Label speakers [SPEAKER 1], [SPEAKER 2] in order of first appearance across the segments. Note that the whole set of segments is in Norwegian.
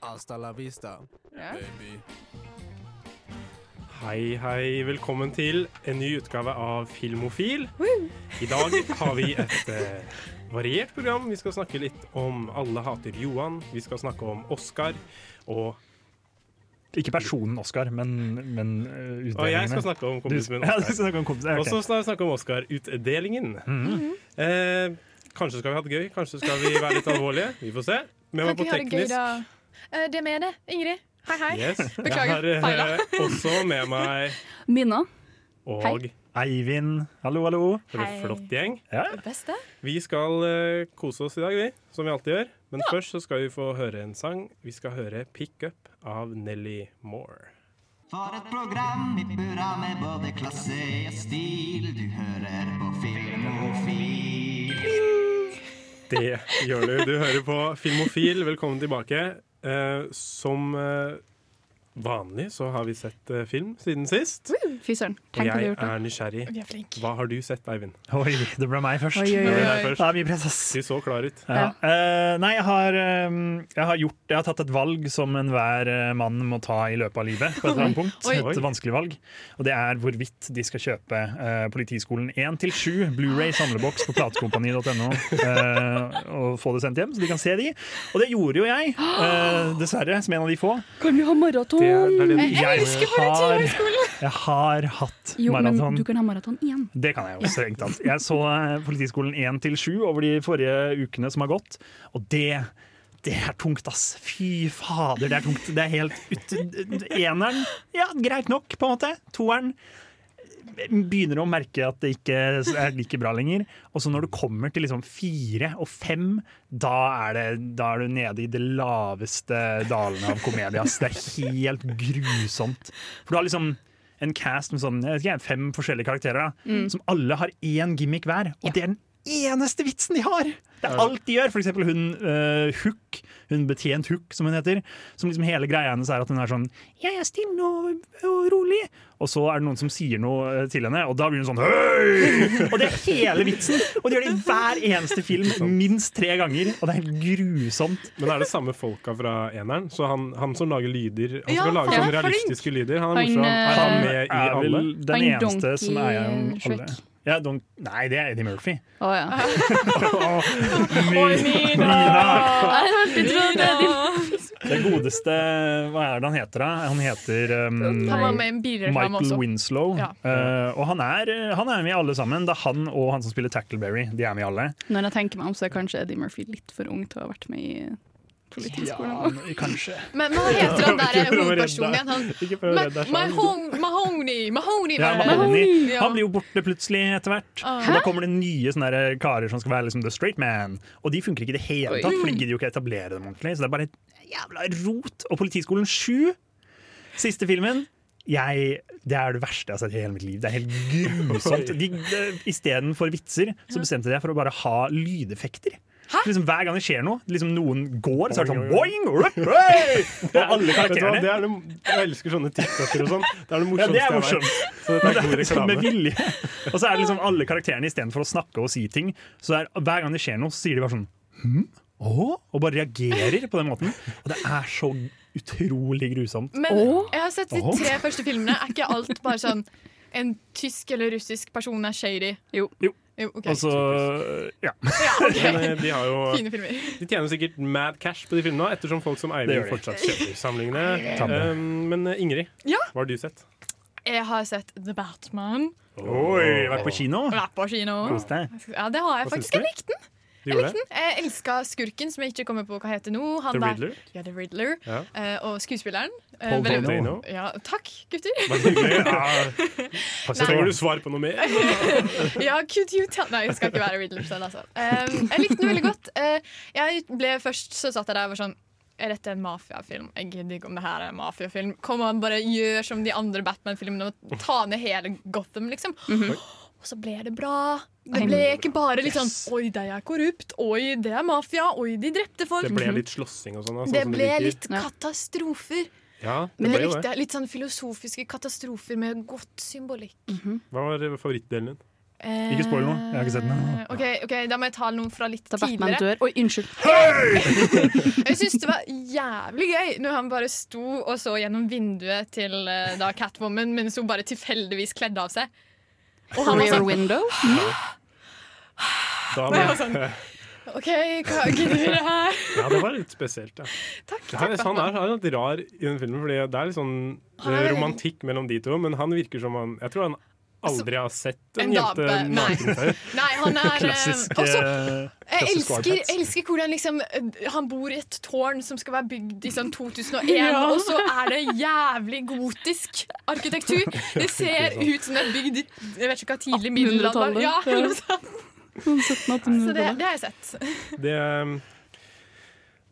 [SPEAKER 1] Hasta la vista,
[SPEAKER 2] Ja.
[SPEAKER 1] baby.
[SPEAKER 3] Hei, hei. Velkommen til en ny utgave av Filmofil. I dag har vi et eh, variert program. Vi skal snakke litt om Alle hater Johan. Vi skal snakke om Oscar. Og,
[SPEAKER 4] Ikke personen Oscar, men, men uh, utdelingene.
[SPEAKER 3] og jeg skal snakke om kompisen min
[SPEAKER 4] Ja,
[SPEAKER 3] Oscar.
[SPEAKER 4] snakke.
[SPEAKER 3] Og så skal vi snakke om Oscar-utdelingen.
[SPEAKER 4] Mhm.
[SPEAKER 3] Eh, kanskje skal vi ha det gøy, kanskje skal vi være litt alvorlige. Vi får se.
[SPEAKER 2] Vi var på
[SPEAKER 3] teknisk.
[SPEAKER 2] Eh, Det med det. Ingrid. Hei, hei.
[SPEAKER 3] Yes.
[SPEAKER 2] Beklager,
[SPEAKER 3] Jeg har eh, også med meg
[SPEAKER 2] Minna.
[SPEAKER 3] og
[SPEAKER 2] Hei.
[SPEAKER 4] Eivind, hallo, hallo.
[SPEAKER 3] for en flott gjeng.
[SPEAKER 4] Ja.
[SPEAKER 2] Det beste.
[SPEAKER 3] Vi skal eh, kose oss i dag, vi, som vi alltid gjør. Men først så skal vi få høre en sang. Vi skal høre 'Pick Up' av Nelly Moore.
[SPEAKER 5] For et program i burra med både klasse og stil. Du hører på Filmofil.
[SPEAKER 3] Det gjør du. Du hører på Filmofil. Velkommen tilbake. Eh, som eh, vanlig så har vi sett uh, film siden sist.
[SPEAKER 2] Fy søren. Tenk hva du har gjort. Jeg
[SPEAKER 3] er nysgjerrig.
[SPEAKER 2] Er.
[SPEAKER 3] Hva har du sett, Eivind?
[SPEAKER 4] Oi, det ble meg først.
[SPEAKER 2] Oi, oi, oi.
[SPEAKER 4] Det er mye press, ass.
[SPEAKER 3] Du så klar ut.
[SPEAKER 4] Ja. Eh, nei, jeg har, um, jeg har gjort Jeg har tatt et valg som enhver mann må ta i løpet av livet. På et eller annet punkt
[SPEAKER 2] Oi.
[SPEAKER 4] Et vanskelig valg. Og det er hvorvidt de skal kjøpe uh, Politiskolen 1 til 7 Blu-ray samleboks på platekompani.no eh, og få det sendt hjem, så de kan se de. Og det gjorde jo jeg, eh, dessverre, som en av de få.
[SPEAKER 2] Kan vi ha maraton?
[SPEAKER 3] Er, det er det
[SPEAKER 2] Jeg
[SPEAKER 4] Jeg
[SPEAKER 2] elsker
[SPEAKER 4] har,
[SPEAKER 2] politihøgskolen!
[SPEAKER 4] jeg har hatt
[SPEAKER 2] Jo, men du kan ha maraton igjen.
[SPEAKER 4] Det kan jeg jo strengt tatt. Jeg så eh, Politiskolen 1 til 7 over de forrige ukene som har gått, og det det er tungt, ass. Fy fader, det er tungt. Det er helt ut... Eneren, ja, greit nok, på en måte. Toeren begynner å merke at det ikke er like bra lenger. Og så når du kommer til liksom fire og fem, da er, det, da er du nede i det laveste dalene av komedie. Det er helt grusomt. For du har liksom en cast med sånn, ikke, fem forskjellige karakterer, da, som alle har én gimmick hver. Og det er den eneste vitsen de har! Det er alt de gjør. For eksempel hun uh, Hook, hun betjent Hook, som hun heter. Som liksom hele greia hennes er at hun er sånn Jeg er stille og, og rolig. Og så er det noen som sier noe eh, til henne, og da blir hun sånn Hei! Og det er hele vitsen! Og de gjør det i hver eneste film minst tre ganger, og det er helt grusomt.
[SPEAKER 3] Men er det samme folka fra eneren? Så han, han som lager lyder Han
[SPEAKER 2] Ja,
[SPEAKER 3] skal lage
[SPEAKER 2] han
[SPEAKER 3] sånne
[SPEAKER 2] flink.
[SPEAKER 3] realistiske lyder. Han er morsom. Han, han
[SPEAKER 2] er
[SPEAKER 3] med i alle?
[SPEAKER 4] den eneste som er
[SPEAKER 2] igjen
[SPEAKER 4] alle. Ja, don nei, det er Eddie Murphy.
[SPEAKER 2] Å ja.
[SPEAKER 4] Oi,
[SPEAKER 2] Nei, Jeg hørte trodd det.
[SPEAKER 4] Det godeste Hva er det han heter, da? Han heter um,
[SPEAKER 2] Han var med i en bilreklame
[SPEAKER 4] Michael
[SPEAKER 2] også.
[SPEAKER 4] Winslow.
[SPEAKER 2] Ja.
[SPEAKER 4] Uh, og han er, han er med i alle sammen. Det er han og han som spiller Tackleberry. De er med i alle.
[SPEAKER 2] Når jeg tenker meg om, så er kanskje Eddie Murphy litt for ung til å ha vært med i politiskolen.
[SPEAKER 4] Ja, kanskje.
[SPEAKER 6] Men hva heter han der hovedpersonen igjen? Mahoney! Mahoney
[SPEAKER 4] Ja. Mahoney.
[SPEAKER 6] Ja.
[SPEAKER 4] Han blir jo borte plutselig etter hvert.
[SPEAKER 6] Ah.
[SPEAKER 4] Og da kommer det nye sånne karer som skal være liksom the straight man. Og de funker ikke i det hele tatt, for de gidder jo ikke etablere dem ordentlig. Så det er bare et jævla rot. Og Politiskolen 7, siste filmen jeg, det er det verste jeg har sett i hele mitt liv. Det er helt grusomt. De, de, Istedenfor vitser så bestemte jeg for å bare ha lydeffekter. Liksom Hver gang det skjer noe, liksom noen går, så er det sånn boing, hey! Og alle
[SPEAKER 3] Vet hva,
[SPEAKER 4] karakterene
[SPEAKER 3] det er det, jeg elsker sånne TikToker og sånn. Det er det
[SPEAKER 4] ja,
[SPEAKER 3] morsomste
[SPEAKER 4] det er
[SPEAKER 3] jeg vet.
[SPEAKER 4] morsomt.
[SPEAKER 3] Så er god
[SPEAKER 4] Det er sånn med vilje. Og så er det liksom alle karakterene istedenfor å snakke og si ting, så er, hver gang det skjer noe, så sier de bare sånn hm? Oh, Og bare reagerer på den måten. Og det er så utrolig grusomt.
[SPEAKER 6] Men jeg har sett de tre første filmene. Er ikke alt bare sånn en tysk eller russisk person er shady?
[SPEAKER 2] Jo.
[SPEAKER 4] Jo.
[SPEAKER 6] Jo ok.
[SPEAKER 4] Og så ja.
[SPEAKER 6] ja, okay.
[SPEAKER 3] Men eh, de har jo
[SPEAKER 6] Fine filmer.
[SPEAKER 3] De tjener sikkert mad cash på de filmene ettersom folk som Eivind fortsatt kjøper samlingene. Um, men eh, Ingrid,
[SPEAKER 6] Ja?
[SPEAKER 3] hva har du sett?
[SPEAKER 6] Jeg har sett The Batman.
[SPEAKER 4] Oi, vært på kino?
[SPEAKER 6] Vært på kino. Ja, det har jeg
[SPEAKER 3] Hva
[SPEAKER 6] faktisk. Jeg likte den.
[SPEAKER 3] Du
[SPEAKER 6] Jeg likte den. Jeg elska skurken, som jeg ikke kommer på hva heter nå. Han
[SPEAKER 3] The
[SPEAKER 6] der-
[SPEAKER 3] Riddler?
[SPEAKER 6] Ja, The Riddler.
[SPEAKER 3] Ja.
[SPEAKER 6] Uh, og skuespilleren. Eh,
[SPEAKER 4] Paul
[SPEAKER 6] veldig-
[SPEAKER 4] Dano.
[SPEAKER 6] Ja, takk, gutter.
[SPEAKER 3] Det? Ja. Trenger du svar på noe mer?
[SPEAKER 6] ja, could you tell Nei, jeg skal ikke være Riddler. selv, altså. um, jeg likte den veldig godt. Uh, jeg ble Først så satt jeg der og var sånn er dette en mafiafilm? Jeg gidder ikke om det her er en mafiafilm. Kom an, bare gjør som de andre Batman-filmene og ta ned hele Gotham, liksom. Og så ble det bra. Det ble ikke bare litt sånn Oi, de er korrupt. Oi, det er mafia. Oi, de drepte folk.
[SPEAKER 3] Det ble litt slåssing og sånn. sånn
[SPEAKER 6] Det ble
[SPEAKER 3] det
[SPEAKER 6] litt katastrofer.
[SPEAKER 3] Ja, det
[SPEAKER 6] Men
[SPEAKER 3] ble
[SPEAKER 6] det
[SPEAKER 3] jo
[SPEAKER 6] likte
[SPEAKER 3] det.
[SPEAKER 6] jeg. Litt sånn filosofiske katastrofer med godt symbolikk.
[SPEAKER 3] Hva var favorittdelen din?
[SPEAKER 4] Ikke spoil noe. Jeg har ikke sett den.
[SPEAKER 6] Okay, ok, ok, Da må jeg ta noen fra litt
[SPEAKER 2] Da
[SPEAKER 6] tidligere.
[SPEAKER 2] dør. Oi, unnskyld.
[SPEAKER 6] Jeg syns det var jævlig gøy når han bare sto og så gjennom vinduet til eh, da Catwoman mens hun bare tilfeldigvis kledde av seg. Og han var
[SPEAKER 2] Rear
[SPEAKER 6] sånn
[SPEAKER 2] window.
[SPEAKER 3] Da
[SPEAKER 6] Og jeg var sånn OK, hva gidder det her?
[SPEAKER 3] Ja, det var litt spesielt, ja.
[SPEAKER 6] Takk.
[SPEAKER 3] Det her, han er, han er litt rar i den filmen, Fordi det er litt sånn eh, romantikk mellom de to, men han virker som han Jeg tror han aldri har sett en,
[SPEAKER 6] en
[SPEAKER 3] jente naken før.
[SPEAKER 6] Nei, han er eh,
[SPEAKER 4] Klassisk
[SPEAKER 6] også,
[SPEAKER 4] eh,
[SPEAKER 6] Jeg
[SPEAKER 4] klassisk
[SPEAKER 6] elsker, elsker hvordan liksom eh, Han bor i et tårn som skal være bygd i sånn 2001, og så er det jævlig gotisk arkitektur. Det ser ut som det er bygd i jeg vet ikke hva tidlig middelalder. Ja,
[SPEAKER 2] Ja.
[SPEAKER 6] Så det, det har jeg sett.
[SPEAKER 3] Det, um,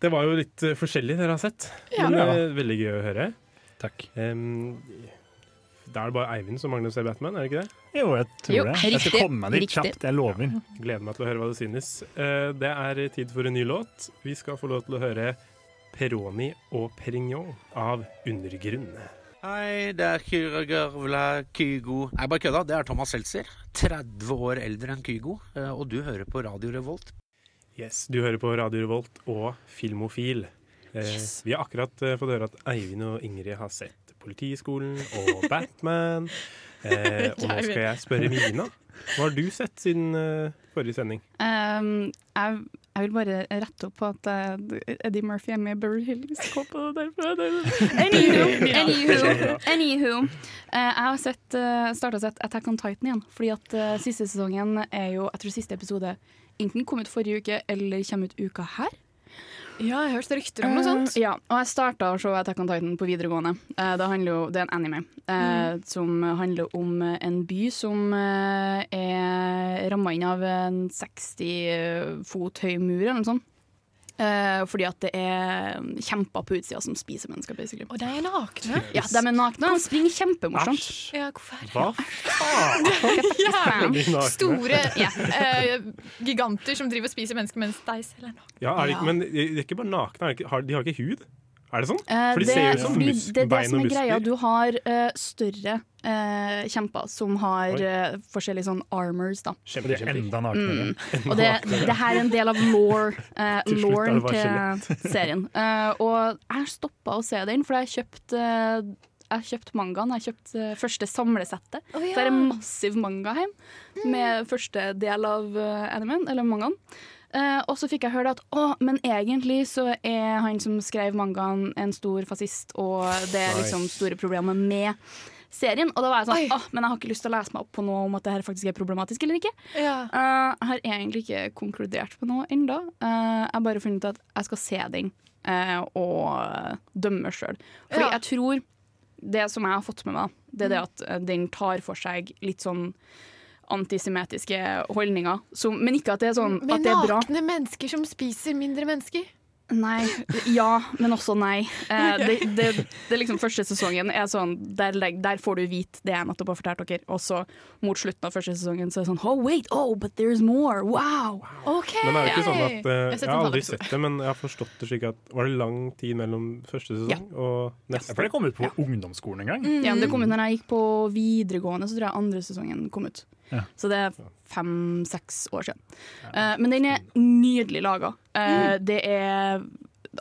[SPEAKER 3] det var jo litt forskjellig dere har sett,
[SPEAKER 6] Ja.
[SPEAKER 3] men eh, veldig gøy å høre.
[SPEAKER 4] Takk.
[SPEAKER 3] Um, da er det bare Eivind som mangler å se Batman, er det ikke det?
[SPEAKER 4] Jo, jeg tror
[SPEAKER 2] Jo,
[SPEAKER 4] det. Jeg skal komme meg dit
[SPEAKER 2] riktig.
[SPEAKER 4] kjapt, jeg lover.
[SPEAKER 3] Gleder meg til å høre hva du synes. Eh, det er tid for en ny låt. Vi skal få lov til å høre Peroni og Perignon av Undergrunn.
[SPEAKER 1] Hei, det er Kyragørvla Kygo Nei, bare kødda. Det er Thomas Seltzer. 30 år eldre enn Kygo. eh, Og du hører på Radio Revolt.
[SPEAKER 3] Yes, Du hører på Radio Revolt og Filmofil. Yes. Vi har akkurat eh, fått høre at Eivind og Ingrid har sett Politiskolen og Batman. Eh, og nå skal jeg spørre Mina. Hva har du sett siden uh, forrige sending?
[SPEAKER 2] Um, jeg, jeg vil bare rette opp på at uh, Eddie Murphy er med i Beverly Hills Cop. Anywho, anywho, anywho. Eh, jeg har sett, uh, starta å sett Attack on Titan igjen. Fordi at siste sesongen er jo Jeg tror siste episode enten kom ut forrige uke eller kommer ut uka her.
[SPEAKER 6] Ja, jeg har hørt rykter om noe sånt.
[SPEAKER 2] Eh, ja, og jeg starta å se Attack on Titan på videregående. Uh, det, handler jo, det er en anime eh, som handler om en by som er ramma inn av en 60 fot høy mur eller noe sånt. Eh, fordi at det er kjemper på utsida som spiser mennesker, basically.
[SPEAKER 6] Og de er nakne.
[SPEAKER 2] Ja, de er nakne og springer kjempemorsomt.
[SPEAKER 3] Æsj!
[SPEAKER 6] Ja, hvorfor er det
[SPEAKER 3] Hva faen? ja.
[SPEAKER 6] Store eh, giganter som driver og spiser mennesker mens de selv er nakne.
[SPEAKER 3] Ja, er det, men de er ikke bare nakne, de har ikke hud? Er det sånn?
[SPEAKER 2] Eh,
[SPEAKER 3] For de
[SPEAKER 2] det,
[SPEAKER 3] ser ut som
[SPEAKER 2] fordi det er det
[SPEAKER 3] bein
[SPEAKER 2] som er greia. Du har uh, større uh, kjemper som har uh, forskjellige sånn armors, da.
[SPEAKER 4] Kjemper, kjemper.
[SPEAKER 3] Kjempe,
[SPEAKER 4] er enda naknere.
[SPEAKER 2] Og det, det her er en del av law, uh,
[SPEAKER 3] Til slutt
[SPEAKER 2] til serien. Eh, og jeg har stoppa å se den, for jeg har kjøpt eh, jeg har kjøpt mangaen. Jeg har kjøpt første samlesettet.
[SPEAKER 6] Oh,
[SPEAKER 2] Det er en massiv manga hjemme med første del av uh, animen, eller mangaen. Eh, og så fikk jeg høre at å, men egentlig så er han som skrev mangaen en stor fascist, og det er liksom store problemer med serien. Og da var jeg sånn, åh, men jeg har ikke lyst til å lese meg opp på noe om at det her faktisk er problematisk eller ikke.
[SPEAKER 6] Ja.
[SPEAKER 2] Uh, jeg har egentlig ikke konkludert på noe ennå. Uh, jeg har bare funnet ut at jeg skal se den eh, og dømme sjøl. Fordi
[SPEAKER 6] Ja.
[SPEAKER 2] jeg tror det som jeg har fått med meg, det er det at eh, den tar for seg litt sånn antisemittiske holdninger. Som, men ikke at det er sånn
[SPEAKER 6] men
[SPEAKER 2] at det er bra.
[SPEAKER 6] nakne mennesker som spiser mindre mennesker.
[SPEAKER 2] Nei. Ja, men også nei. Eh, det, det, det er liksom Første sesongen er sånn der, der får du vite det jeg nettopp har fortalt dere. Og så mot slutten av første sesongen så er det sånn Oh, wait, oh, but there's more! Wow!
[SPEAKER 6] OK!
[SPEAKER 3] Men er det ikke sånn at eh,
[SPEAKER 6] Jeg har
[SPEAKER 3] aldri sett det, men jeg har forstått det slik at Var det lang tid mellom første sesong
[SPEAKER 2] Ja.
[SPEAKER 3] og
[SPEAKER 4] Ja, for det kom ut på ungdomsskolen en gang.
[SPEAKER 2] Ja, men det kom ut når jeg gikk på videregående, så tror jeg andre sesongen kom ut.
[SPEAKER 4] Ja.
[SPEAKER 2] Så det er fem-seks år siden. Eh, men den er nydelig laga. Det er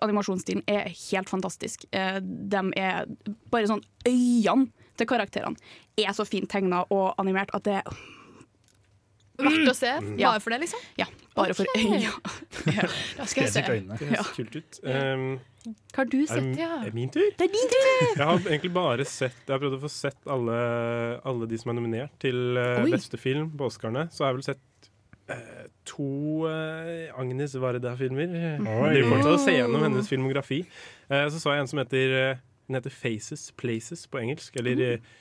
[SPEAKER 2] Animasjonsstilen er helt fantastisk. Uh, de er bare sånn Øynene til karakterene er så fint tegna og animert at det er
[SPEAKER 6] Verdt å se. Bare for det, liksom.
[SPEAKER 2] Ja, bare for
[SPEAKER 6] Ok.
[SPEAKER 2] ja.
[SPEAKER 6] Da skal jeg se.
[SPEAKER 4] øynene.
[SPEAKER 3] Det høres kult ut. Um,
[SPEAKER 2] Hva har du sett?
[SPEAKER 6] ja.
[SPEAKER 3] er det min tur?
[SPEAKER 2] Det er din tur!
[SPEAKER 3] Jeg har egentlig bare sett Jeg har prøvd å få sett alle, alle de som er nominert til eh,
[SPEAKER 2] Oi.
[SPEAKER 3] beste film på Oscarene. Så har jeg vel sett uh, to uh, Agnes Varda-filmer.
[SPEAKER 4] Oi.
[SPEAKER 3] Det er fortsatt å se gjennom hennes filmografi. Uh, så så jeg en som heter Den heter Faces Places på engelsk. Eller eh,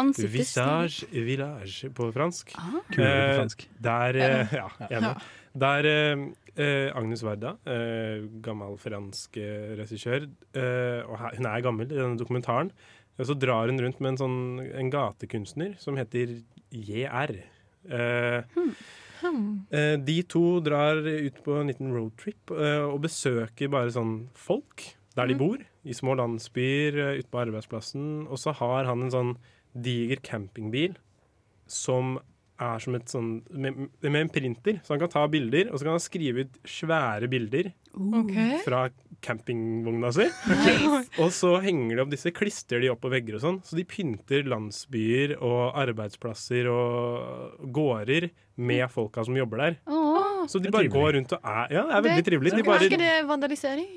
[SPEAKER 2] Ansiktet
[SPEAKER 3] Visage Village på fransk.
[SPEAKER 2] Ah.
[SPEAKER 4] Kulere på
[SPEAKER 3] Eh,
[SPEAKER 4] fransk.
[SPEAKER 3] Der, eh, ja, enig. Der eh, eh, Agnes Varda, eh, gammel fransk regissør, eh, og her, hun er gammel i denne dokumentaren, og så drar hun rundt med en sånn en gatekunstner som heter JR. Eh, eh, de to drar ut på en liten roadtrip og besøker bare sånn folk der de bor, i små landsbyer ute på arbeidsplassen. Og så har han en sånn diger campingbil som er som et sånn med, med en printer, så han kan ta bilder, og så kan han skrive ut svære bilder
[SPEAKER 6] okay.
[SPEAKER 3] fra campingvogna si. og så henger de opp disse, klistrer de opp på vegger og sånn, så de pynter landsbyer og arbeidsplasser og gårder med folka som jobber der.
[SPEAKER 2] Åh.
[SPEAKER 3] Så de bare går rundt og er Ja, det er veldig trivelig. De
[SPEAKER 6] Er ikke det vandalisering?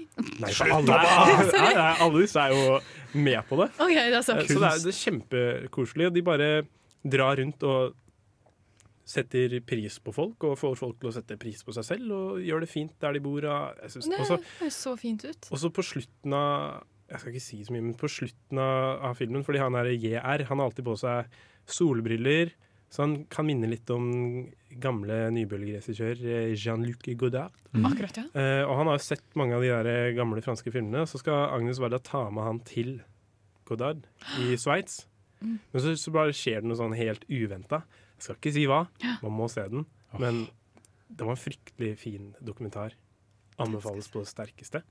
[SPEAKER 3] nei, for alle, nei, nei, alle disse er jo med på det.
[SPEAKER 6] Okay, det er så
[SPEAKER 3] Eh, Så det er, det er kjempekoselig. Og de bare drar rundt og setter pris på folk, og får folk til å sette pris på seg selv, og gjør det fint der de bor. Og jeg synes,
[SPEAKER 6] Det
[SPEAKER 3] også,
[SPEAKER 6] høres så fint ut.
[SPEAKER 3] Og så på slutten av Jeg skal ikke si så mye, men på slutten av, av filmen, fordi han er JR, han har alltid på seg solbriller, så han kan minne litt om gamle nybølgeregissør eh, Jean-Luc Godard.
[SPEAKER 6] Akkurat, ja.
[SPEAKER 3] Eh, og han har jo sett mange av de der eh, gamle franske filmene. Så skal Agnes Varda ta med han til Godard i Sveits.
[SPEAKER 6] Mm.
[SPEAKER 3] Men så, så bare skjer det noe sånn helt uventa. Jeg skal ikke si hva, man må se den. Men det var en fryktelig fin dokumentar. Anbefales på det sterkeste.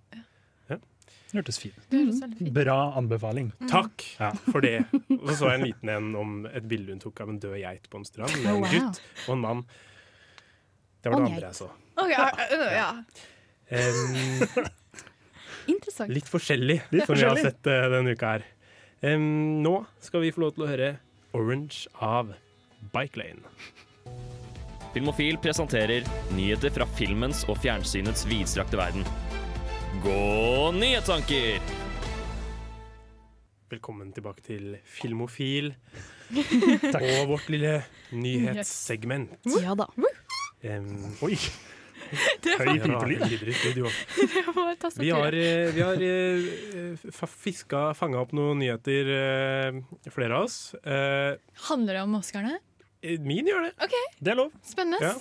[SPEAKER 4] Hørtes
[SPEAKER 6] fint
[SPEAKER 4] Bra anbefaling.
[SPEAKER 3] Takk
[SPEAKER 4] Ja.
[SPEAKER 3] for det. Og så så jeg en liten en om et bilde hun tok av en død geit på en strand. Med
[SPEAKER 2] Oh,
[SPEAKER 3] en
[SPEAKER 2] wow.
[SPEAKER 3] gutt og en mann. Det var det andre jeg så.
[SPEAKER 6] Okay, ja, ja.
[SPEAKER 3] Em,
[SPEAKER 2] Interessant.
[SPEAKER 3] Litt forskjellig,
[SPEAKER 4] Litt
[SPEAKER 3] som vi har sett uh, denne uka her. Um, nå skal vi få lov til å høre Orange av Bike Lane.
[SPEAKER 7] Filmofil presenterer nyheter fra filmens og fjernsynets vidstrakte verden. Gå nyhetstanker!
[SPEAKER 3] Velkommen tilbake til Filmofil og vårt lille nyhetssegment.
[SPEAKER 2] Ja da.
[SPEAKER 3] Um,
[SPEAKER 4] Oi!
[SPEAKER 6] Det
[SPEAKER 4] Høy pipelyd.
[SPEAKER 3] Vi har, eh, vi har eh, fiska, fanga opp noen nyheter, eh, flere av oss. Uh,
[SPEAKER 6] Handler det om Oscarene?
[SPEAKER 3] Min gjør det.
[SPEAKER 4] Det er lov.
[SPEAKER 6] Spennende.
[SPEAKER 3] Ja.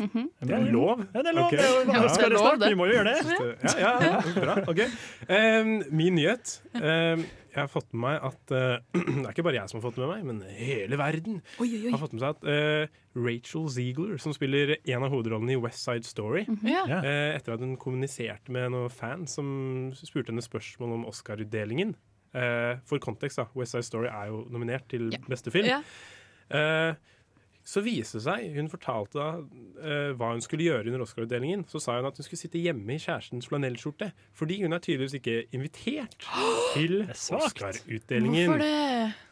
[SPEAKER 3] Det er lov.
[SPEAKER 4] Ja, det er lov.
[SPEAKER 3] Ok.
[SPEAKER 4] Det jo
[SPEAKER 3] Ja.
[SPEAKER 2] Det er lov, det.
[SPEAKER 4] Vi må jo gjøre det.
[SPEAKER 3] Ja, ja, ja, bra. Okay. Um, min nyhet. Um, jeg har fått med meg at uh, Det er ikke bare jeg som har fått det med meg, men hele verden har fått med seg at uh, Rachel Ziegler, som spiller en av hovedrollene i West Side Story
[SPEAKER 6] Ja.
[SPEAKER 4] Ja.
[SPEAKER 3] uh, Etter at hun kommuniserte med noen fans som spurte henne spørsmål om Oscar-utdelingen. Eh, for kontekst, da. West Side Story er jo nominert til
[SPEAKER 2] Ja.
[SPEAKER 3] beste film. Så viser det seg, hun fortalte da eh, hva hun skulle gjøre under Oscar-utdelingen. Så sa hun at hun skulle sitte hjemme i kjærestens flanellskjorte. Fordi hun er tydeligvis ikke invitert til. Oscar-utdelingen.
[SPEAKER 6] Hvorfor det?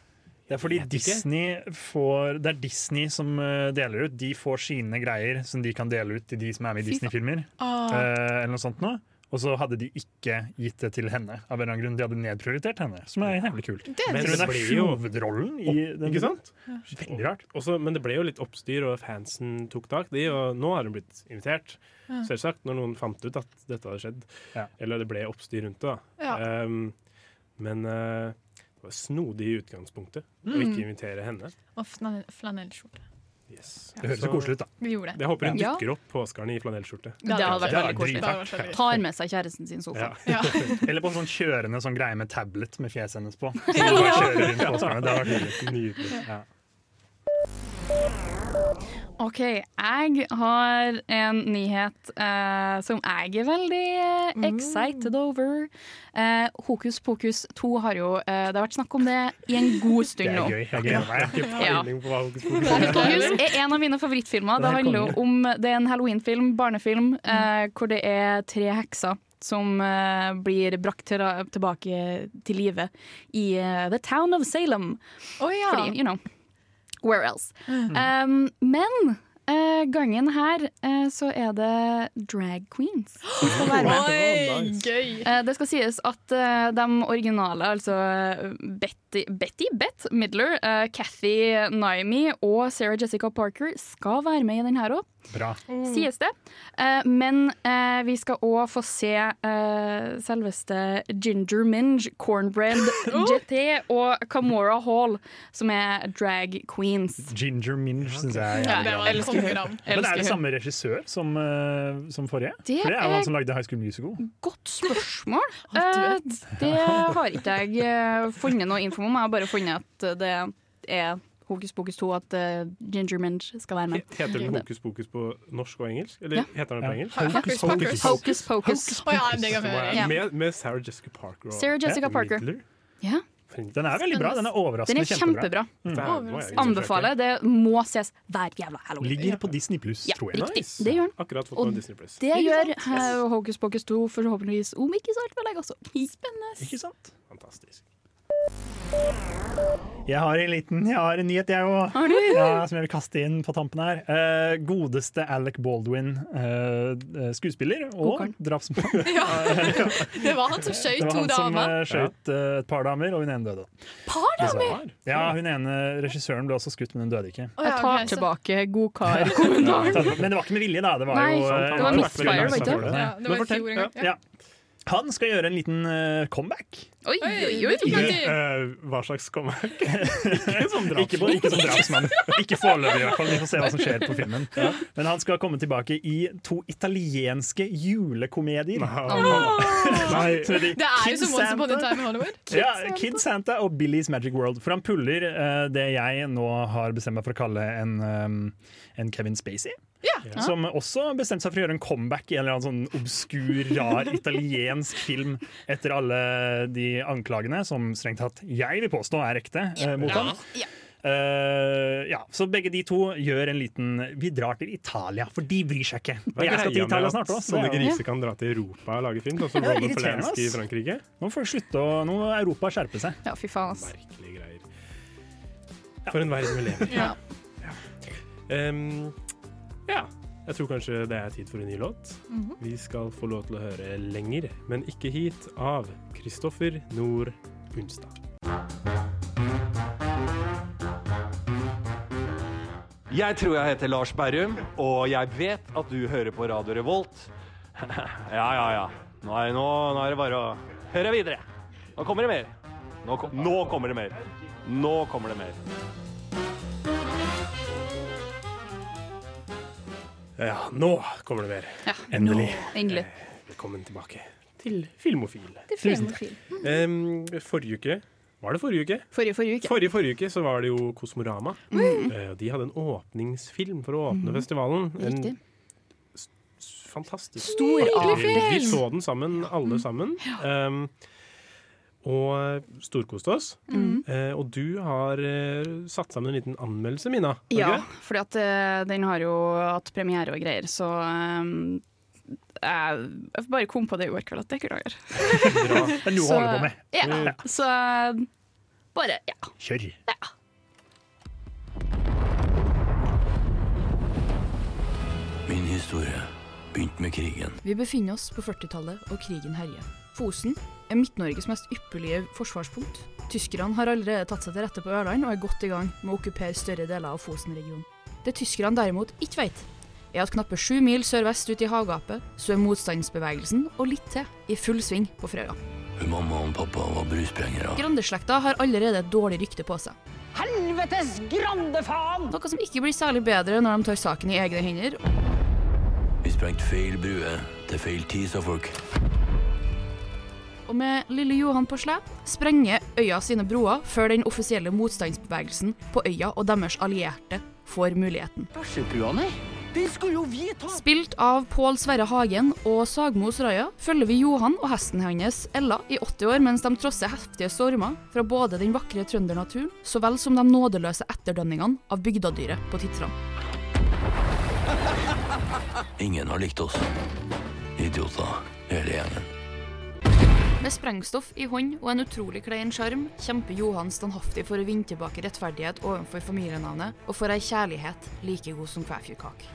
[SPEAKER 4] Det er fordi Disney får Det er Disney som eh, deler ut. De får sine greier som de kan dele ut til de som er med i Disney-filmer.
[SPEAKER 6] Ah,
[SPEAKER 4] eh, eller noe sånt nå. Og så hadde de ikke gitt det til henne. Av en eller annen grunn De hadde nedprioritert henne, som er jævlig kult.
[SPEAKER 6] det er
[SPEAKER 3] Men
[SPEAKER 4] hun
[SPEAKER 3] det
[SPEAKER 4] er
[SPEAKER 3] ble jo-
[SPEAKER 4] hovedrollen i den
[SPEAKER 3] Ikke sant?
[SPEAKER 4] Veldig rart.
[SPEAKER 3] Også, men det ble jo litt oppstyr, og fansen tok tak i og nå har hun blitt invitert.
[SPEAKER 6] Ja.
[SPEAKER 3] Selvsagt, når noen fant ut at dette hadde skjedd.
[SPEAKER 4] Ja.
[SPEAKER 3] Eller det ble oppstyr rundt det. da.
[SPEAKER 6] Ja.
[SPEAKER 3] Um, men uh, det var snodig i utgangspunktet å
[SPEAKER 6] Mm.
[SPEAKER 3] ikke invitere henne.
[SPEAKER 6] Og flanell- flanellskjorte.
[SPEAKER 3] Yes.
[SPEAKER 4] Det høres så koselig ut, da.
[SPEAKER 6] Vi gjorde det.
[SPEAKER 3] Jeg håper hun
[SPEAKER 2] Ja.
[SPEAKER 3] dukker opp på Oscaren i flanellskjorte.
[SPEAKER 2] Det hadde vært veldig koselig. Tar med seg kjæresten sin sofa.
[SPEAKER 3] Ja.
[SPEAKER 6] Ja.
[SPEAKER 4] Eller på sånn kjørende sånn greie med tablet med fjeset hennes på. Så du bare kjører rundt på Oscarene. Det hadde vært.
[SPEAKER 3] Nydelig.
[SPEAKER 4] Ja.
[SPEAKER 2] OK, jeg har en nyhet eh, som jeg er veldig eh, excited over. Eh, Hokus pokus 2 har jo eh, Det har vært snakk om det i en god
[SPEAKER 4] Det
[SPEAKER 2] stund
[SPEAKER 4] er
[SPEAKER 2] nå.
[SPEAKER 4] gøy. Jeg har.
[SPEAKER 3] Ikke peiling på hva Hokus Pokus
[SPEAKER 2] Hokus
[SPEAKER 3] er.
[SPEAKER 2] pokus er en av mine favorittfilmer.
[SPEAKER 4] Det
[SPEAKER 2] Det
[SPEAKER 4] er
[SPEAKER 2] handler om Det er en halloween-film, barnefilm, eh, hvor det er tre hekser som uh, blir brakt til, tilbake til live i uh, The Town of Salem.
[SPEAKER 6] Oh, ja.
[SPEAKER 2] Fordi, you know, where else? Um, men eh, gangen her eh, så er det drag queens som skal være med.
[SPEAKER 6] Gøy.
[SPEAKER 2] Eh, det skal sies at eh, de originale, altså eh, Betty, Betty Bett Midler, Cathy Kathy Naimi og Sarah Jessica Parker skal være med i den her òg.
[SPEAKER 4] Bra.
[SPEAKER 2] sies det. Eh, men eh, vi skal òg få se eh, selveste Ginger Minge, Cornbread JT og Camora Hall, som er drag queens.
[SPEAKER 4] Ginger Minge syns jeg er
[SPEAKER 2] Ja,
[SPEAKER 4] jævlig bra.
[SPEAKER 2] elsker hun.
[SPEAKER 4] Men det er det samme regissør som, eh, som forrige?
[SPEAKER 2] Det
[SPEAKER 4] For det er jo han som lagde High School Musical.
[SPEAKER 2] Godt spørsmål.
[SPEAKER 6] Alt du
[SPEAKER 2] Eh,
[SPEAKER 6] vet.
[SPEAKER 2] det har ikke jeg eh, funnet noe info om. Jeg har bare funnet at det er hokus pokus 2 at uh, Ginger Minge skal være med.
[SPEAKER 3] Heter den Hokus pokus på norsk og engelsk? Eller
[SPEAKER 2] Ja.
[SPEAKER 3] heter den på
[SPEAKER 4] Ja.
[SPEAKER 3] engelsk?
[SPEAKER 6] Hokus ja, kan vi gjøre.
[SPEAKER 2] Ja.
[SPEAKER 3] Med, med Sarah Jessica Parker og
[SPEAKER 2] Sarah Jessica Parker.
[SPEAKER 3] Midler.
[SPEAKER 2] Ja,
[SPEAKER 4] Den er veldig bra. Den er
[SPEAKER 2] den
[SPEAKER 4] overraskende
[SPEAKER 2] er
[SPEAKER 4] kjempebra.
[SPEAKER 2] kjempebra.
[SPEAKER 3] Jeg
[SPEAKER 2] Anbefaler. Det må ses hver jævla halloween.
[SPEAKER 4] Ligger på Disney pluss,
[SPEAKER 2] Ja,
[SPEAKER 4] tror jeg.
[SPEAKER 2] riktig.
[SPEAKER 3] Nice.
[SPEAKER 2] Det gjør den.
[SPEAKER 3] Akkurat fått
[SPEAKER 2] Og
[SPEAKER 3] på Disney Plus.
[SPEAKER 2] Det gjør yes. Hocus Pocus 2 forhåpentligvis om ikke så altfor lenge også. Spennende.
[SPEAKER 4] Ikke sant?
[SPEAKER 3] Fantastisk.
[SPEAKER 4] Jeg har en liten Jeg har en nyhet, jeg òg.
[SPEAKER 2] Har du?
[SPEAKER 4] Ja, som jeg vil kaste inn på tampen her. Eh, godeste Alec Baldwin, eh, eh, skuespiller og drapsmann.
[SPEAKER 6] Ja. Det var han som
[SPEAKER 4] Det var han som
[SPEAKER 6] damer.
[SPEAKER 4] eh, skjøt eh, et par damer, og hun ene døde.
[SPEAKER 6] Par damer?
[SPEAKER 4] Ja, hun ene regissøren ble også skutt, men hun døde ikke.
[SPEAKER 2] Jeg tar tilbake godkar-kommentaren.
[SPEAKER 4] Men det var ikke med vilje, da. Det var
[SPEAKER 2] Nei,
[SPEAKER 4] jo
[SPEAKER 3] sant,
[SPEAKER 4] eh,
[SPEAKER 2] Det var misfire, vet du.
[SPEAKER 3] det.
[SPEAKER 6] Ja, det var i
[SPEAKER 3] fortell,
[SPEAKER 6] fjor en
[SPEAKER 3] ja.
[SPEAKER 4] Ja. Han skal gjøre en liten uh, comeback.
[SPEAKER 2] Oi, oi, oi.
[SPEAKER 6] det.
[SPEAKER 3] Eh, hva slags comeback? Ikke som
[SPEAKER 4] Ikke, på, ikke som drapsmann. Ikke foreløpig, i hvert fall. Vi får se hva som skjer på filmen. Men han skal komme tilbake i to italienske julekomedier.
[SPEAKER 3] Nei.
[SPEAKER 4] Som heter
[SPEAKER 6] Det er jo
[SPEAKER 4] Kid
[SPEAKER 6] som Once Upon a Time i Hollywood.
[SPEAKER 4] Ja, Kid Santa og Billy's Magic World. For han puller uh, det jeg nå har bestemt meg for å kalle en, um, en Kevin Spacey.
[SPEAKER 6] Ja.
[SPEAKER 4] Som også bestemte seg for å gjøre en comeback i en eller annen sånn obskur, rar italiensk film etter alle de anklagene som strengt tatt jeg vil påstå er ekte eh, mot ham.
[SPEAKER 2] Ja.
[SPEAKER 4] Uh, ja, så begge de to gjør en liten Vi drar til Italia, for de bryr seg ikke. Og jeg skal til Italia snart også,
[SPEAKER 3] Sånne griser kan dra til Europa og lage film, sånn som
[SPEAKER 4] Ja,
[SPEAKER 3] Roman Polanski i. Frankrike.
[SPEAKER 4] Nå får slutte å Nå må Europa skjerpe seg.
[SPEAKER 2] Ja, fy faen, ass.
[SPEAKER 3] Merkelige greier. For en verden vi lever i.
[SPEAKER 2] Ja.
[SPEAKER 3] Em, ja. Jeg tror kanskje det er tid for en ny låt.
[SPEAKER 2] Mhm.
[SPEAKER 3] Vi skal få lov til å høre lenger, men ikke hit, av Kristoffer Nord Unstad.
[SPEAKER 8] Jeg tror jeg heter Lars Berrum, og jeg vet at du hører på Radio Revolt. ja, ja, ja. Nå er, nå, nå er det bare å høre videre. Nå kommer det mer. Nå, kom, nå kommer det mer. Nå kommer det mer.
[SPEAKER 3] Ja, nå kommer det mer.
[SPEAKER 2] Ja.
[SPEAKER 4] Endelig.
[SPEAKER 2] Endelig.
[SPEAKER 3] Velkommen tilbake til Filmofil.
[SPEAKER 2] Til filmofil.
[SPEAKER 3] Mm. Um, forrige uke Var det forrige uke?
[SPEAKER 2] Forrige, forrige uke.
[SPEAKER 3] Forrige, forrige uke så var det jo Kosmorama.
[SPEAKER 2] Mm.
[SPEAKER 3] Eh, de hadde en åpningsfilm for å åpne festivalen. En
[SPEAKER 2] Riktig.
[SPEAKER 3] s- fantastisk
[SPEAKER 2] Stor
[SPEAKER 3] film! Vi så den sammen, alle
[SPEAKER 2] sammen.
[SPEAKER 3] sammen. Um, og storkoste oss.
[SPEAKER 2] Mm.
[SPEAKER 3] Eh, og du har eh, satt sammen en liten anmeldelse, Mina.
[SPEAKER 2] Ja, for eh, den har jo hatt premiere og greier, så um, jeg, får bare kom på det i går kveld at det ikke lager.
[SPEAKER 3] Bra.
[SPEAKER 4] Det er noe å holde på med.
[SPEAKER 2] Ja, så eh, bare ja.
[SPEAKER 4] Kjør.
[SPEAKER 9] Min historie begynte med krigen.
[SPEAKER 10] Vi befinner oss på 40-tallet, og krigen herjer. Fosen Midt-Norges mest ypperlige forsvarspunkt. Tyskerne har allerede tatt seg til rette på Ørland og er godt i gang med å okkupere større deler av Fosen-regionen. Det tyskerne derimot ikke vet, er at knappe sju mil sørvest ute i havgapet så er motstandsbevegelsen og litt til i full sving på Frøya.
[SPEAKER 9] Mamma og pappa var brusprengere.
[SPEAKER 10] Grandeslekta har allerede et dårlig rykte på seg.
[SPEAKER 11] Helvetes grandefaen!
[SPEAKER 10] Noe som ikke blir særlig bedre når de tar saken i egne hender
[SPEAKER 9] Vi sprengte feil brue til feil tid, sa folk.
[SPEAKER 10] Og med lille Johan på slep sprenger øya sine broer før den offisielle motstandsbevegelsen på øya og deres allierte får muligheten. Spilt av Pål Sverre Hagen og Sagmos Raja følger vi Johan og hesten hans Ella i 80 år mens de trosser heftige stormer fra både den vakre trøndernaturen så vel som de nådeløse etterdønningene av bygdadyret på Titran.
[SPEAKER 9] Ingen har likt oss. Idioter, hele gjengen.
[SPEAKER 10] Med sprengstoff i hånd og en utrolig klein sjarm kjemper Johan standhaftig for å vinne tilbake rettferdighet overfor familienavnet og for ei kjærlighet like god som kvæfjordkake.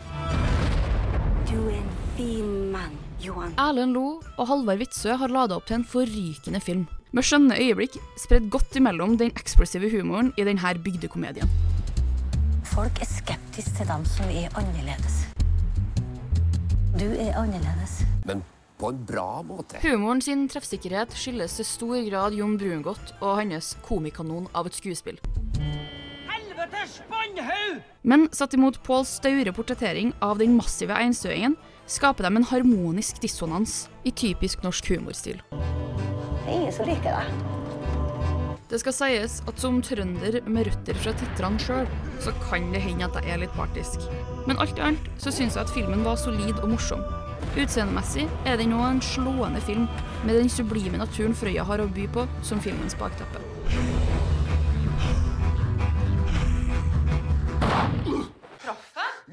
[SPEAKER 12] Du er en fin mann, Johan.
[SPEAKER 10] Erlend Lo og Halvard Witzøe har lada opp til en forrykende film, med skjønne øyeblikk spredd godt imellom den eksplosive humoren i denne bygdekomedien.
[SPEAKER 12] Folk er skeptiske til dem som er annerledes. Du er annerledes.
[SPEAKER 9] Men på en bra måte.
[SPEAKER 10] Humoren sin treffsikkerhet skyldes til stor grad Jon Brungot og hans komikanon av et skuespill.
[SPEAKER 11] Helvetes spannhaug!
[SPEAKER 10] Men satt imot Pauls staure portrettering av den massive einstøingen, skaper de en harmonisk dissonans i typisk norsk humorstil.
[SPEAKER 12] Det er ingen som liker det.
[SPEAKER 10] Det skal sies at som trønder med røtter fra titrene sjøl, så kan det hende at jeg er litt partisk. Men alt i alt så syns jeg at filmen var solid og morsom. Utseendemessig er den òg en slående film, med den sublime naturen Frøya har å by på som filmens bakteppe.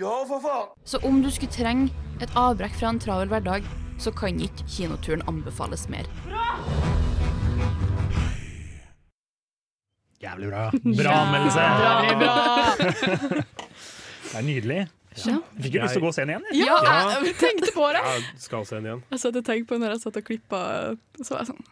[SPEAKER 11] Ja, for faen!
[SPEAKER 10] Så om du skulle trenge et avbrekk fra en travel hverdag, så kan ikke kinoturen anbefales mer.
[SPEAKER 4] Jævlig bra. Bra anmeldelse.
[SPEAKER 6] Ja, bra.
[SPEAKER 4] Det er nydelig.
[SPEAKER 2] Ja.
[SPEAKER 4] Jeg fikk jo lyst til å gå og se den igjen. jeg.
[SPEAKER 6] Ja, jeg tenkte på det.
[SPEAKER 3] Jeg skal se den igjen.
[SPEAKER 2] Jeg satt og tenkte på når jeg satt og klippa, så var jeg sånn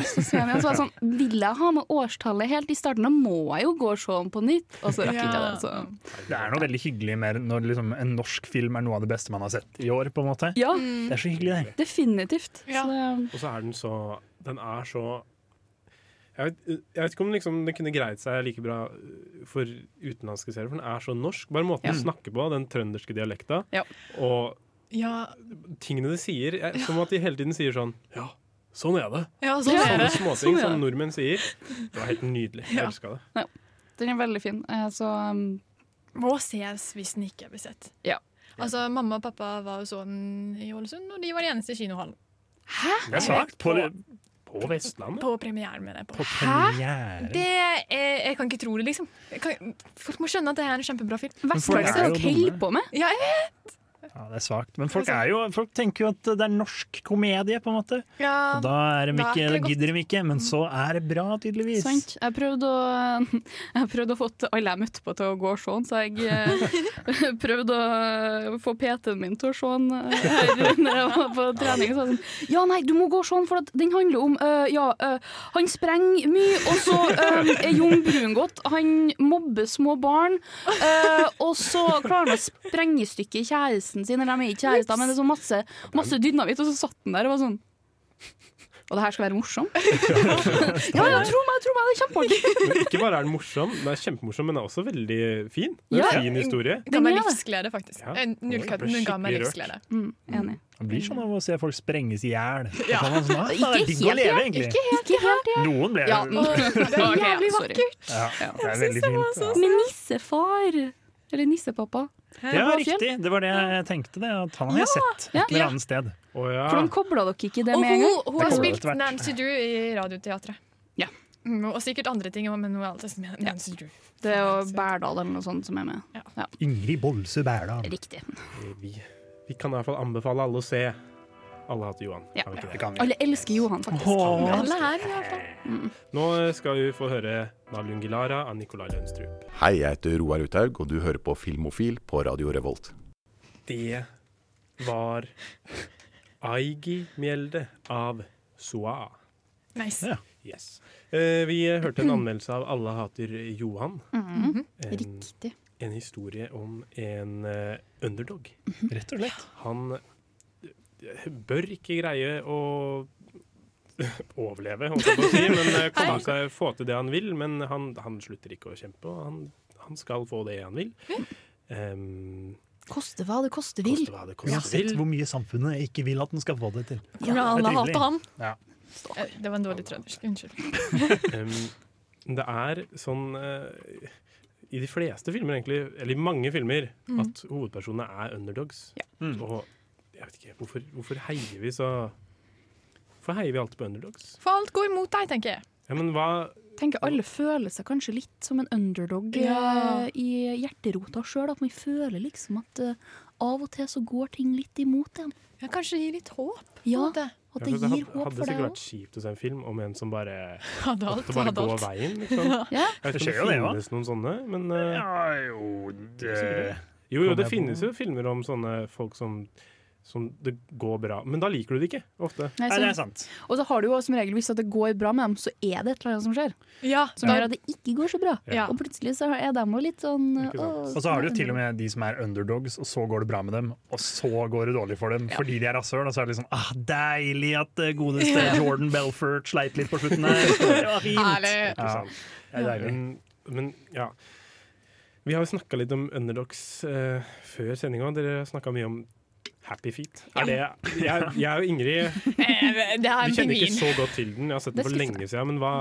[SPEAKER 2] lyst til å se den igjen». Så var jeg sånn, Vil jeg ha med årstallet helt i starten, da må jeg jo gå og se den på nytt. Og så rakk ikke jeg det. Så.
[SPEAKER 4] Det er noe veldig hyggelig med når liksom en norsk film er noe av det beste man har sett i år. på en måte.
[SPEAKER 2] Ja,
[SPEAKER 4] Det er så hyggelig, det.
[SPEAKER 2] definitivt.
[SPEAKER 6] Ja.
[SPEAKER 2] Så det,
[SPEAKER 3] Og så er den så Den er så jeg vet, jeg vet ikke om liksom, den kunne greid seg like bra uh, for utenlandske serier, for den er så norsk. Bare måten
[SPEAKER 2] Ja.
[SPEAKER 3] du snakker på, den trønderske dialekta,
[SPEAKER 2] Ja.
[SPEAKER 3] og
[SPEAKER 6] Ja,
[SPEAKER 3] tingene de sier. Jeg, som at de hele tiden sier sånn Ja, sånn er det.
[SPEAKER 6] ja sånn
[SPEAKER 2] Ja.
[SPEAKER 6] er
[SPEAKER 3] Sånne
[SPEAKER 6] det.
[SPEAKER 3] småting
[SPEAKER 2] Sånn er
[SPEAKER 3] som nordmenn sier. Det var helt nydelig. Jeg
[SPEAKER 6] Ja.
[SPEAKER 3] elska det.
[SPEAKER 2] den er veldig fin. Eh, Så um,
[SPEAKER 6] Må ses hvis den ikke blir sett.
[SPEAKER 2] Ja.
[SPEAKER 6] Altså, Mamma og pappa var jo sånn i Ålesund, og de var de eneste i kinohallen.
[SPEAKER 4] Det er svakt. På,
[SPEAKER 3] På Vestlandet.
[SPEAKER 6] På premieren, mener jeg.
[SPEAKER 4] på
[SPEAKER 6] på.
[SPEAKER 4] premiere.
[SPEAKER 6] Det er, jeg kan ikke tro det, liksom. Jeg kan, folk må skjønne at det er en kjempebra film.
[SPEAKER 2] Vestlandet
[SPEAKER 4] er jo
[SPEAKER 2] dere holde på med.
[SPEAKER 6] Ja, jeg vet.
[SPEAKER 4] Ja, det er svakt. Men folk, er jo, folk tenker jo at det er norsk komedie, på en måte.
[SPEAKER 6] Ja,
[SPEAKER 4] Og da, er de ikke, da gidder de ikke, men så er det bra, tydeligvis.
[SPEAKER 2] Sant. Jeg prøvde å, jeg prøvde å få alle jeg møtte på til å gå og se den, så jeg eh, prøvde å få PT-en min til å se den eh, når jeg var på trening. Så jeg sånn, ja, nei, du må gå og se den, for at den handler om uh, ja, uh, Han sprenger mye, og så uh, er Jon Brungot Han mobber små barn, og så klarer han å sprenge i stykker kjæresten sin, eller de er ikke kjærester, men det er så masse, masse dynamitt, og så satt den der og var sånn og det her skal være morsom? ja, ja, tro meg, tro meg, det er kjempeartig.
[SPEAKER 3] Men ikke bare er den morsom, den er kjempemorsom, men den er også veldig fin. Det er
[SPEAKER 2] Ja.
[SPEAKER 3] en fin historie.
[SPEAKER 6] Det ga meg livsglede, faktisk.
[SPEAKER 3] Ja.
[SPEAKER 6] Eh, Null kødd, den ga meg livsglede.
[SPEAKER 2] Mm, enig.
[SPEAKER 4] Det blir sånn av å se folk sprenges i hjel.
[SPEAKER 6] Ja.
[SPEAKER 4] Man sånn, ah,
[SPEAKER 2] Ikke helt, det
[SPEAKER 4] egentlig.
[SPEAKER 2] Ikke helt, ikke helt, ja.
[SPEAKER 4] Noen ble
[SPEAKER 2] Ja.
[SPEAKER 6] Det er jævlig vakkert.
[SPEAKER 4] ja, det er veldig fint.
[SPEAKER 6] Men
[SPEAKER 4] Ja.
[SPEAKER 2] Med nissefar. Eller nissepappa.
[SPEAKER 4] Ja,
[SPEAKER 2] var
[SPEAKER 4] riktig. Det var det jeg tenkte. Det, at han har jeg sett
[SPEAKER 2] Ja.
[SPEAKER 4] et eller annet sted.
[SPEAKER 3] Oh, ja.
[SPEAKER 2] Hvordan kobla dere ikke det med en gang?
[SPEAKER 6] hun har spilt. Nancy Drew i Radioteatret.
[SPEAKER 2] Ja.
[SPEAKER 6] Mm, Og sikkert andre ting, men hun er alltid med Nancy Drew.
[SPEAKER 2] Det er jo Bærdal eller noe sånt som er med.
[SPEAKER 4] Ingrid Bolse Bærdal.
[SPEAKER 2] Riktig.
[SPEAKER 3] Vi, vi kan i hvert fall anbefale alle å se Alle hater Johan.
[SPEAKER 2] Ja.
[SPEAKER 3] Har vi ikke
[SPEAKER 4] Det kan vi.
[SPEAKER 2] Alle elsker Johan, faktisk.
[SPEAKER 6] Alle her, i hvert fall.
[SPEAKER 3] Nå skal vi få høre Nalungilara av Nicolai Lønstrup.
[SPEAKER 13] Hei, jeg heter Roar Uthaug, og du hører på Filmofil på Radio Revolt.
[SPEAKER 3] Det var Aigi Mjelde av Soa.
[SPEAKER 6] Nice.
[SPEAKER 4] Ja.
[SPEAKER 3] Yes. Eh, vi hørte en anmeldelse av Alle hater Johan.
[SPEAKER 2] Mhm.
[SPEAKER 3] En,
[SPEAKER 2] Riktig.
[SPEAKER 3] en historie om en uh, underdog.
[SPEAKER 4] Rett og slett.
[SPEAKER 3] Han bør ikke greie å overleve, holdt jeg på å si, men eh, komme seg, få til det han vil. Men han, han slutter ikke å kjempe, og han, han skal få det han vil. Um,
[SPEAKER 2] Koste hva det koste vil.
[SPEAKER 3] koste hva det
[SPEAKER 4] Vi har
[SPEAKER 3] koste
[SPEAKER 4] sett
[SPEAKER 3] vil.
[SPEAKER 4] hvor mye samfunnet ikke vil at den skal få det til.
[SPEAKER 6] Ja,
[SPEAKER 4] han har
[SPEAKER 6] alle hater han.
[SPEAKER 4] Ja.
[SPEAKER 6] Eh, Det var en dårlig trøndersk. Unnskyld.
[SPEAKER 3] Um, det er sånn uh, I de fleste filmer, egentlig, eller i mange filmer,
[SPEAKER 6] mm.
[SPEAKER 3] at hovedpersonene er underdogs.
[SPEAKER 4] Mm.
[SPEAKER 3] Og jeg vet ikke, hvorfor, hvorfor heier vi så Hvorfor heier vi alltid på underdogs?
[SPEAKER 6] For alt går imot deg, tenker jeg.
[SPEAKER 3] Ja, men hva
[SPEAKER 2] Tenker alle føler seg kanskje litt som en underdog
[SPEAKER 6] Ja.
[SPEAKER 2] eh, i hjerterota sjøl. At man føler liksom at eh, av og til så går ting litt imot en.
[SPEAKER 6] Ja, kanskje det gir litt håp.
[SPEAKER 2] Ja,
[SPEAKER 6] måte.
[SPEAKER 2] At det
[SPEAKER 3] gir det
[SPEAKER 2] gir
[SPEAKER 3] deg
[SPEAKER 2] håp
[SPEAKER 3] hadde
[SPEAKER 2] for
[SPEAKER 3] sikkert vært kjipt å se en film om en som bare
[SPEAKER 6] Hadde alt,
[SPEAKER 3] måtte bare
[SPEAKER 6] hadde
[SPEAKER 3] gå
[SPEAKER 6] alt.
[SPEAKER 3] veien. Liksom.
[SPEAKER 2] Ja.
[SPEAKER 3] Jeg vet ikke om det
[SPEAKER 4] det,
[SPEAKER 3] finnes noen sånne, men uh,
[SPEAKER 4] Ja, jo, det
[SPEAKER 3] jo, jo, det finnes jo filmer om sånne folk som som det går bra. Men da liker du det ikke, ofte.
[SPEAKER 2] Nei, så- Og så har du jo som regel hvis det går bra med dem, så er det et eller annet som skjer.
[SPEAKER 6] Ja,
[SPEAKER 2] som gjør at det ikke går så bra.
[SPEAKER 6] Ja.
[SPEAKER 2] Og plutselig så er dem jo litt sånn å,
[SPEAKER 4] Og så har du jo til og med de som er underdogs, og så går det bra med dem, og så går det dårlig for dem fordi de er rasshøl. Og så er det liksom ah, deilig at det godeste Jordan Belfort sleit litt på slutten der. Det var fint. Det er deilig.
[SPEAKER 3] Men, men ja. Vi har jo snakka litt om underdogs eh, før sendinga. Dere snakka mye om Happy Feet. Er det, jeg, jeg og Ingrid
[SPEAKER 6] Eh,
[SPEAKER 3] Vi kjenner ikke så godt til den. Jeg har sett den for lenge siden. Men hva,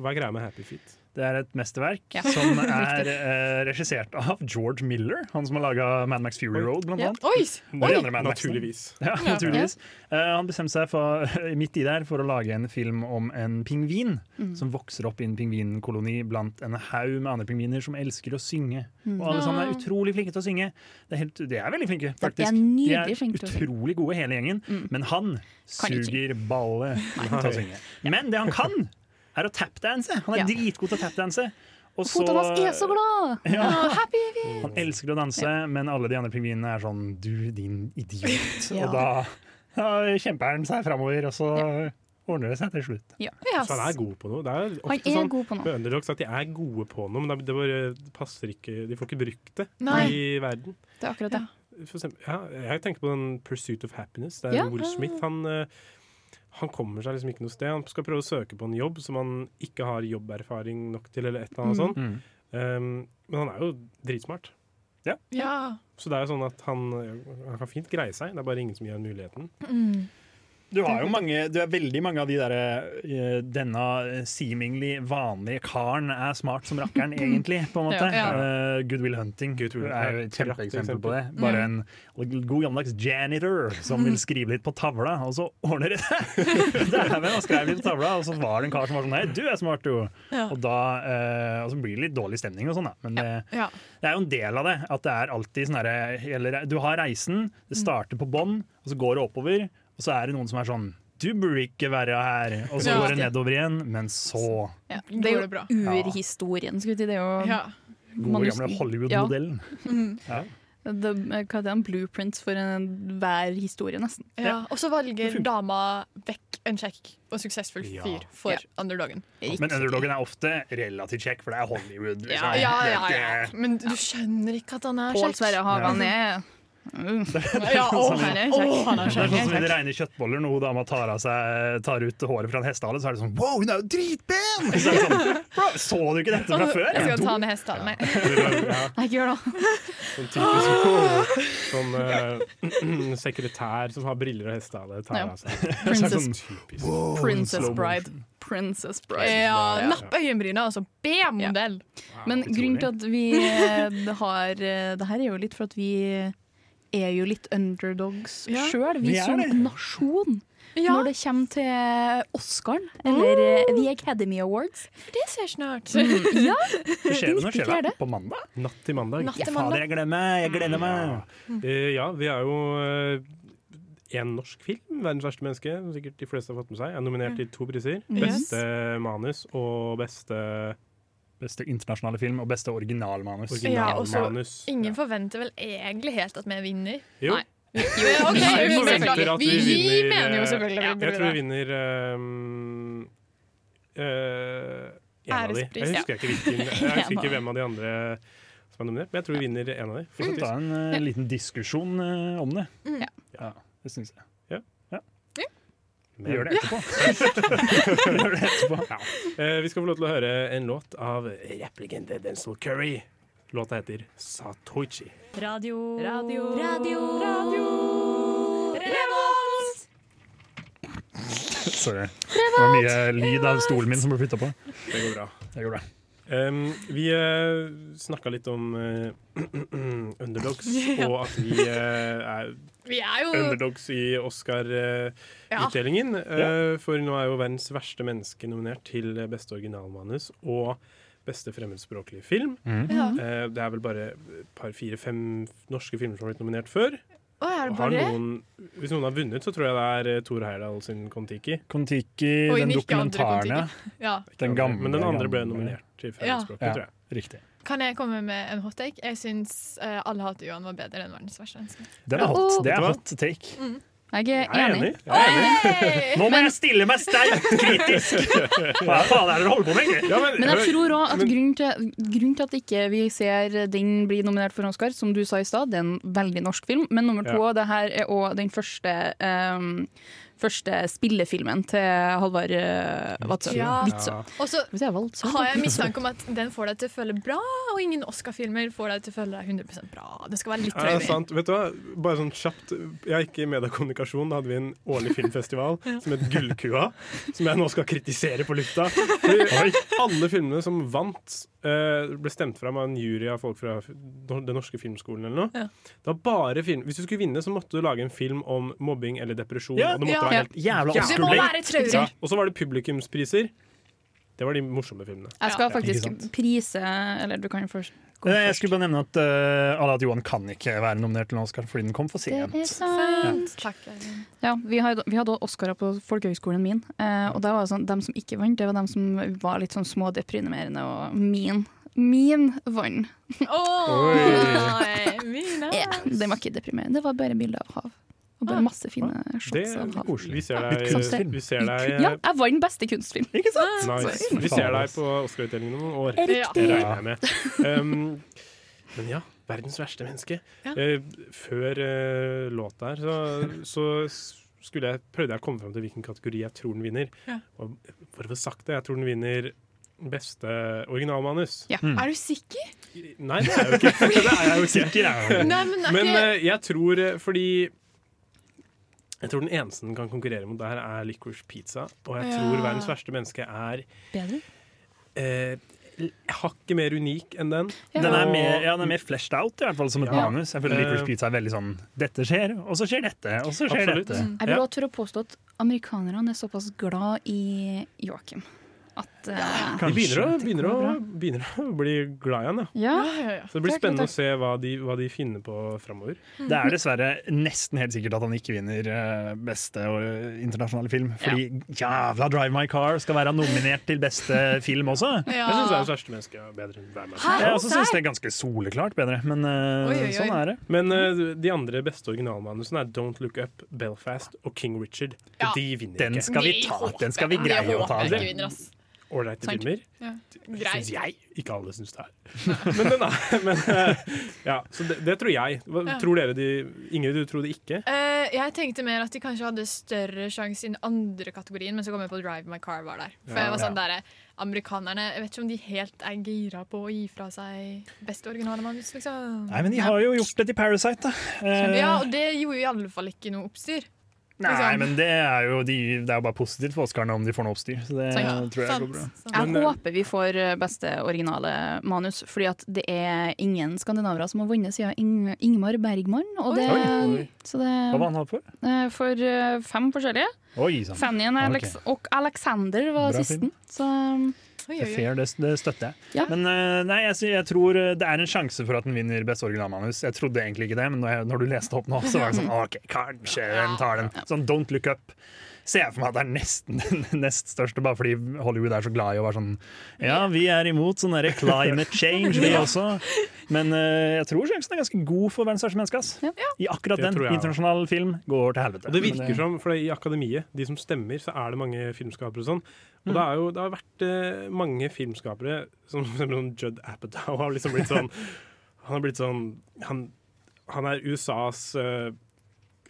[SPEAKER 3] hva er greia med Happy Feet?
[SPEAKER 4] Det er et mesterverk
[SPEAKER 3] Ja.
[SPEAKER 4] som er eh, regissert av George Miller, han som har laga Mad Max Fury Road, blant
[SPEAKER 3] Ja.
[SPEAKER 4] annet.
[SPEAKER 3] Oi! Oi!
[SPEAKER 4] Mad
[SPEAKER 3] Naturligvis.
[SPEAKER 4] Ja, naturligvis. Eh, han bestemte seg for, midt i der for å lage en film om en pingvin
[SPEAKER 2] Mm.
[SPEAKER 4] som vokser opp i en pingvinkoloni blant en haug med andre pingviner som elsker å synge.
[SPEAKER 2] Mm.
[SPEAKER 4] Og alle sammen er
[SPEAKER 2] Ah.
[SPEAKER 4] utrolig flinke til å synge. Det er, helt, de er veldig flinke,
[SPEAKER 2] De er de synge.
[SPEAKER 4] utrolig gode, hele gjengen. Men han suger balle til å synge. Men det han kan, er å tapdanse. Han er
[SPEAKER 2] Ja.
[SPEAKER 4] dritgod til å tapdanse. Og
[SPEAKER 2] Fotene hans er så glad!
[SPEAKER 4] Ja.
[SPEAKER 2] Ah, happy!
[SPEAKER 4] Han elsker å danse, men alle de andre pingvinene er sånn Du, din idiot.
[SPEAKER 2] Ja.
[SPEAKER 4] Og da, da kjemper han seg framover, og så ordner det seg til slutt.
[SPEAKER 2] Ja.
[SPEAKER 3] Så han er god på noe. Det er ofte
[SPEAKER 2] Han er
[SPEAKER 3] sånn
[SPEAKER 2] god på noe.
[SPEAKER 3] underdogs at de er gode på noe, men det, bare passer ikke De får ikke brukt det
[SPEAKER 2] Nei.
[SPEAKER 3] i verden.
[SPEAKER 2] Det er akkurat det.
[SPEAKER 3] For eksempel, ja, jeg tenker på den 'Pursuit of Happiness'. Det er
[SPEAKER 2] Ja.
[SPEAKER 3] Will Smith. Han, eh, han kommer seg liksom ikke noe sted. Han skal prøve å søke på en jobb som han ikke har jobberfaring nok til, eller et eller annet
[SPEAKER 6] Mm.
[SPEAKER 3] sånt. Um, men han er jo dritsmart.
[SPEAKER 4] Ja.
[SPEAKER 6] Ja.
[SPEAKER 3] Så det er jo sånn at han, han kan fint greie seg, det er bare ingen som gir ham muligheten.
[SPEAKER 6] Mm.
[SPEAKER 4] Du har jo mange, du er veldig mange av de der eh, Denne seemingly vanlige karen er smart som rakkeren, egentlig, på en måte.
[SPEAKER 3] Ja, ja.
[SPEAKER 4] Uh, Good Will Hunting
[SPEAKER 3] Will-
[SPEAKER 4] er jo et kjempeeksempel på det.
[SPEAKER 3] Mm.
[SPEAKER 4] Bare en god gammeldags janitor som vil skrive litt på tavla, og så ordner det seg! Dæven, han skrev litt på tavla, og så var det en kar som var sånn Hei, du er smart, du!
[SPEAKER 6] Ja.
[SPEAKER 4] Og, da, uh, og så blir det litt dårlig stemning og sånn, da. Men det,
[SPEAKER 6] Ja.
[SPEAKER 4] det er jo en del av det. At det er alltid sånn herre Du har reisen, det starter på bånn, og så går det oppover, og så er det noen som er sånn Du burde ikke være her. Og så
[SPEAKER 2] Ja.
[SPEAKER 4] går det nedover igjen, men så
[SPEAKER 2] Ja, det er
[SPEAKER 6] det bra?
[SPEAKER 2] jo urhistorien, skulle jeg si. Det er jo
[SPEAKER 6] Ja.
[SPEAKER 4] Gode gamle Hollywood-modellen.
[SPEAKER 2] Ja. Mm. Det, hva er det, en blueprint for en, hver historie, nesten.
[SPEAKER 6] Ja, og så velger dama vekk en kjekk og suksessfull
[SPEAKER 4] Ja.
[SPEAKER 6] fyr for underdogen.
[SPEAKER 4] Men underdogen er ofte relativt kjekk, for det er Hollywood.
[SPEAKER 6] Ja,
[SPEAKER 4] liksom.
[SPEAKER 6] ja,
[SPEAKER 4] er
[SPEAKER 6] ja, ja. Men du skjønner ikke at han er kjekk. Pål.
[SPEAKER 2] Sverre Hagan er
[SPEAKER 6] Ja, å,
[SPEAKER 4] Sånn-
[SPEAKER 2] han er
[SPEAKER 6] å, han er
[SPEAKER 4] Det er sånn som i de rene kjøttboller, når dama tar, tar ut håret fra en hestehale, så er det sånn Wow, hun er jo dritpen! Så, er sånn, Bro, så du ikke dette fra før?
[SPEAKER 6] Jeg skal ta ned hestehalen. Nei.
[SPEAKER 2] Nei, ikke gjør det.
[SPEAKER 3] Sånn typisk sånn uh, sekretær som har briller og hestehale. tar
[SPEAKER 2] Ja.
[SPEAKER 3] av seg.
[SPEAKER 2] Princess,
[SPEAKER 3] Typisk.
[SPEAKER 2] Princess Bride. Princess Bride.
[SPEAKER 6] Ja, napp øyenbryna, altså. B-modell.
[SPEAKER 2] Men grunnen til at vi eh, har eh, Det her er jo litt for at vi er jo litt underdogs
[SPEAKER 6] Ja.
[SPEAKER 2] sjøl, vi,
[SPEAKER 6] Vi er
[SPEAKER 2] som
[SPEAKER 6] det.
[SPEAKER 2] nasjon. Når det kommer til Oscaren, eller mm. The Academy Awards.
[SPEAKER 6] Det skjer snart.
[SPEAKER 2] Mm, ja,
[SPEAKER 4] Det skjer det når skjer
[SPEAKER 2] 94.
[SPEAKER 4] det? På mandag?
[SPEAKER 3] Natt til mandag.
[SPEAKER 6] Natt til mandag.
[SPEAKER 4] fader, jeg gleder meg! Jeg gleder meg.
[SPEAKER 3] Eh, ja, vi er jo uh, en norsk film, 'Verdens verste menneske', som sikkert de fleste har fått med seg. Er nominert til to priser.
[SPEAKER 6] Yes.
[SPEAKER 3] Beste manus og beste
[SPEAKER 4] Beste internasjonale film og beste originalmanus.
[SPEAKER 6] Ja, og så
[SPEAKER 3] Originalmanus.
[SPEAKER 6] Ingen forventer vel egentlig helt at vi vinner.
[SPEAKER 3] Jo.
[SPEAKER 6] Nei. Jo, okay,
[SPEAKER 3] Nei,
[SPEAKER 6] vi,
[SPEAKER 3] forventer at vi
[SPEAKER 6] vi,
[SPEAKER 3] vinner
[SPEAKER 6] mener jo
[SPEAKER 3] eh,
[SPEAKER 6] selvfølgelig ja.
[SPEAKER 3] Jeg tror vi vinner um, uh, en av de. Jeg
[SPEAKER 6] ja.
[SPEAKER 3] husker ikke, hvilken, jeg husker ikke hvem av de andre som er nominert, men jeg tror vi vinner en av de.
[SPEAKER 4] Vi får ta en uh, liten diskusjon uh, om det.
[SPEAKER 6] Ja.
[SPEAKER 4] Ja, det syns jeg. Vi gjør det etterpå. Vi gjør det etterpå.
[SPEAKER 3] Ja. Eh, vi skal få lov til å høre en låt av rapplegende Denzil Curry. Låta heter Satoichi.
[SPEAKER 14] Radio. Radio. Radio. Radio. Revolt!
[SPEAKER 4] Sorry. Det var mye lyd av stolen min som ble flytta på.
[SPEAKER 3] Det går bra.
[SPEAKER 4] Det går bra.
[SPEAKER 3] Um, vi uh, snakka litt om uh, underdogs,
[SPEAKER 6] Ja.
[SPEAKER 3] og at vi uh, er
[SPEAKER 6] Vi er jo
[SPEAKER 3] underdogs i Oscar-utdelingen.
[SPEAKER 4] Ja.
[SPEAKER 3] for nå er jo 'Verdens verste menneske' nominert til beste originalmanus og beste fremmedspråklige film.
[SPEAKER 4] Mm.
[SPEAKER 6] Ja.
[SPEAKER 3] Eh, det er vel bare et par, fire, fem norske filmer som har blitt nominert før.
[SPEAKER 6] Å, er det bare
[SPEAKER 3] noen, hvis noen har vunnet, så tror jeg det er Thor Tor Heyerdahl sin Kon-Tiki.
[SPEAKER 4] Kon-Tiki, den dokumentaren, ja. Den gamle,
[SPEAKER 3] Men den andre ble nominert til
[SPEAKER 6] fremmedspråklig,
[SPEAKER 3] fremmedspråket,
[SPEAKER 4] Ja,
[SPEAKER 3] tror jeg.
[SPEAKER 4] riktig.
[SPEAKER 6] Kan jeg komme med en hot take? Jeg syns uh, Alle hater Johan var bedre enn verdens verste menneske.
[SPEAKER 4] Den er hot. Det er hot take.
[SPEAKER 2] Jeg er
[SPEAKER 4] Jeg er
[SPEAKER 2] enig.
[SPEAKER 4] enig. Jeg er enig. Nå må jeg stille meg sterkt kritisk! Hva faen er det dere holder på med, egentlig?
[SPEAKER 2] Men jeg tror òg at grunnen til, grunnen til at ikke vi ser den bli nominert for Oscar, som du sa i stad, det er en veldig norsk film, men nummer to,
[SPEAKER 15] Ja.
[SPEAKER 2] det her er òg den første um, Første spillefilmen til Halvard uh, Vadsø.
[SPEAKER 6] Ja.
[SPEAKER 2] ja.
[SPEAKER 6] Og så har jeg mistanke om at den får deg til å føle bra, og ingen Oscar-filmer får deg til å føle deg 100% bra. Det skal være litt
[SPEAKER 3] Ja, er
[SPEAKER 6] trøyving.
[SPEAKER 3] sant. Vet du hva? Bare sånn kjapt Jeg gikk i mediekommunikasjon. Da hadde vi en årlig filmfestival som het Gullkua. Som jeg nå skal kritisere på lufta. Alle filmene som vant, eh, ble stemt fram av en jury av folk fra Den norske filmskolen eller noe. Det var bare film Hvis du skulle vinne, så måtte du lage en film om mobbing eller depresjon.
[SPEAKER 4] Ja,
[SPEAKER 3] og det måtte
[SPEAKER 4] ja.
[SPEAKER 3] Være helt
[SPEAKER 4] Jævla
[SPEAKER 6] Det må være traurig.
[SPEAKER 3] Ja, og så var det publikumspriser. Det var de morsomme filmene.
[SPEAKER 2] Jeg skal
[SPEAKER 4] Ja,
[SPEAKER 2] faktisk prise Eller du kan jo først.
[SPEAKER 4] Eh, Jeg skulle bare nevne at uh, Johan kan ikke være nominert til en Oscar fordi den kom for sent.
[SPEAKER 2] Det er sant.
[SPEAKER 6] Takk.
[SPEAKER 2] Ja, vi hadde, vi hadde Oscarer på folkehøgskolen min, uh, og det var sånn, dem som ikke vant, det var dem som var litt sånn smådeprimerende, og min, min vant.
[SPEAKER 6] Oi, min
[SPEAKER 2] Ja, den var ikke deprimerende, det var bare bilder av hav. Og bare masse fine
[SPEAKER 3] Det
[SPEAKER 2] shots
[SPEAKER 3] er koselig. Vi ser deg,
[SPEAKER 2] kunstfilm.
[SPEAKER 3] vi ser deg
[SPEAKER 2] Ja, jeg var den beste kunstfilm. Ikke sant?
[SPEAKER 3] Nice. Vi ser deg på Oscar-utdelingen om noen år.
[SPEAKER 2] Riktig.
[SPEAKER 3] Det regner jeg med. Um, men ja, verdens verste menneske.
[SPEAKER 6] Ja.
[SPEAKER 3] Eh, før uh, låta her, så, så skulle jeg, prøvde jeg å komme fram til hvilken kategori jeg tror den vinner.
[SPEAKER 6] Ja.
[SPEAKER 3] Og for å få sagt det, jeg tror den vinner beste originalmanus.
[SPEAKER 6] Er du sikker?
[SPEAKER 3] Nei, det er jeg jo ikke. det er jeg jo ikke.
[SPEAKER 4] Sikker er jeg.
[SPEAKER 6] Nei, men okay.
[SPEAKER 3] Men eh, jeg tror fordi jeg tror den eneste den kan konkurrere mot der, er Licorice Pizza. Og jeg
[SPEAKER 6] Ja.
[SPEAKER 3] tror verdens verste menneske er
[SPEAKER 2] Bedre?
[SPEAKER 3] eh, hakket mer unik enn den.
[SPEAKER 4] Den er mer, ja, den er mer fleshed out, i hvert fall som et
[SPEAKER 3] Ja.
[SPEAKER 4] manus. Jeg føler Licorice
[SPEAKER 3] Eh,
[SPEAKER 4] Pizza er veldig sånn Dette skjer, og så skjer dette, og så skjer
[SPEAKER 3] Absolutt.
[SPEAKER 4] dette.
[SPEAKER 2] Jeg vil også tørre å påstå at amerikanerne er såpass glad i Joakim at eh,
[SPEAKER 3] De begynner å, begynner, å, begynner å bli glad igjen, ja.
[SPEAKER 2] Ja.
[SPEAKER 3] Så det blir
[SPEAKER 2] Takk,
[SPEAKER 3] spennende
[SPEAKER 2] takk.
[SPEAKER 3] å se hva de, hva de finner på framover.
[SPEAKER 4] Det er dessverre nesten helt sikkert at han ikke vinner eh, beste internasjonale film. Fordi jævla Drive My Car skal være nominert til beste film også.
[SPEAKER 3] Jeg syns verdens verste menneske er bedre enn.
[SPEAKER 4] Jeg også syns det er ganske soleklart bedre, men uh,
[SPEAKER 3] Oi, oi, oi.
[SPEAKER 4] sånn er det.
[SPEAKER 3] Men uh, de andre beste originalmanusene er Don't Look Up, Belfast og King Richard.
[SPEAKER 6] Ja.
[SPEAKER 3] de vinner
[SPEAKER 4] Den
[SPEAKER 3] ikke.
[SPEAKER 4] skal vi ta. Den skal vi greie å ta.
[SPEAKER 6] Jeg
[SPEAKER 3] Ålreite filmer.
[SPEAKER 6] Ja.
[SPEAKER 3] Syns jeg. Ikke alle syns det er. Men den er men, eh, Ja, så det, det tror jeg. Hva,
[SPEAKER 6] Ja.
[SPEAKER 3] Tror dere de Ingrid, du tror det ikke?
[SPEAKER 6] Uh, jeg tenkte mer at de kanskje hadde større sjanse i den andre kategorien, men så kom jeg på Drive My Car var der. For
[SPEAKER 3] Ja.
[SPEAKER 6] jeg var sånn
[SPEAKER 3] Ja.
[SPEAKER 6] der, Amerikanerne Jeg vet ikke om de helt er gira på å gi fra seg beste originale manus, liksom.
[SPEAKER 4] Nei, men de har jo gjort det til Parasite, da. Uh,
[SPEAKER 6] Ja, og det gjorde i alle fall ikke noe oppstyr.
[SPEAKER 4] Nei,
[SPEAKER 6] liksom.
[SPEAKER 4] men det er jo, de, det er jo bare positivt for Oscarene om de får noe oppstyr. Så det
[SPEAKER 2] ja,
[SPEAKER 4] tror jeg
[SPEAKER 6] Sant.
[SPEAKER 4] går bra.
[SPEAKER 2] Jeg håper vi får eh, beste originale manus, fordi at det er ingen skandinavere som har vunnet siden Ing Ingmar Bergman. Og det,
[SPEAKER 4] Oi.
[SPEAKER 2] så det,
[SPEAKER 4] Hva var han hatt for?
[SPEAKER 2] eh, For eh, fem forskjellige.
[SPEAKER 4] Oi, sant.
[SPEAKER 2] Fannyen Alex
[SPEAKER 4] okay.
[SPEAKER 2] og Alexander var
[SPEAKER 4] Bra
[SPEAKER 2] sisten.
[SPEAKER 4] film.
[SPEAKER 2] Så
[SPEAKER 4] er fair, det, det støtter jeg.
[SPEAKER 2] Ja.
[SPEAKER 4] Men eh, nei, jeg, jeg tror eh, det er en sjanse for at den vinner beste originalmanus. Jeg trodde egentlig ikke det, men når, jeg, når du leste opp nå, så var det sånn OK, kanskje den tar den. Sånn Don't Look Up. Ser jeg for meg at det er nesten den nest største, bare fordi Hollywood er så glad i å være sånn Ja, vi er imot sånn derre climate change, vi også. Men uh, jeg tror sjansen er ganske god for verdens største menneske. ass. I akkurat
[SPEAKER 3] Det
[SPEAKER 4] den.
[SPEAKER 3] tror jeg også.
[SPEAKER 4] Internasjonal film går til helvete.
[SPEAKER 3] Og det virker som, for I akademiet, de som stemmer, så er det mange filmskapere og sånn. Og
[SPEAKER 4] Mm.
[SPEAKER 3] det, er jo, det har vært eh, mange filmskapere, som for eksempel Judd Apatow, har liksom blitt sånn Han har blitt sånn Han, han er USAs eh,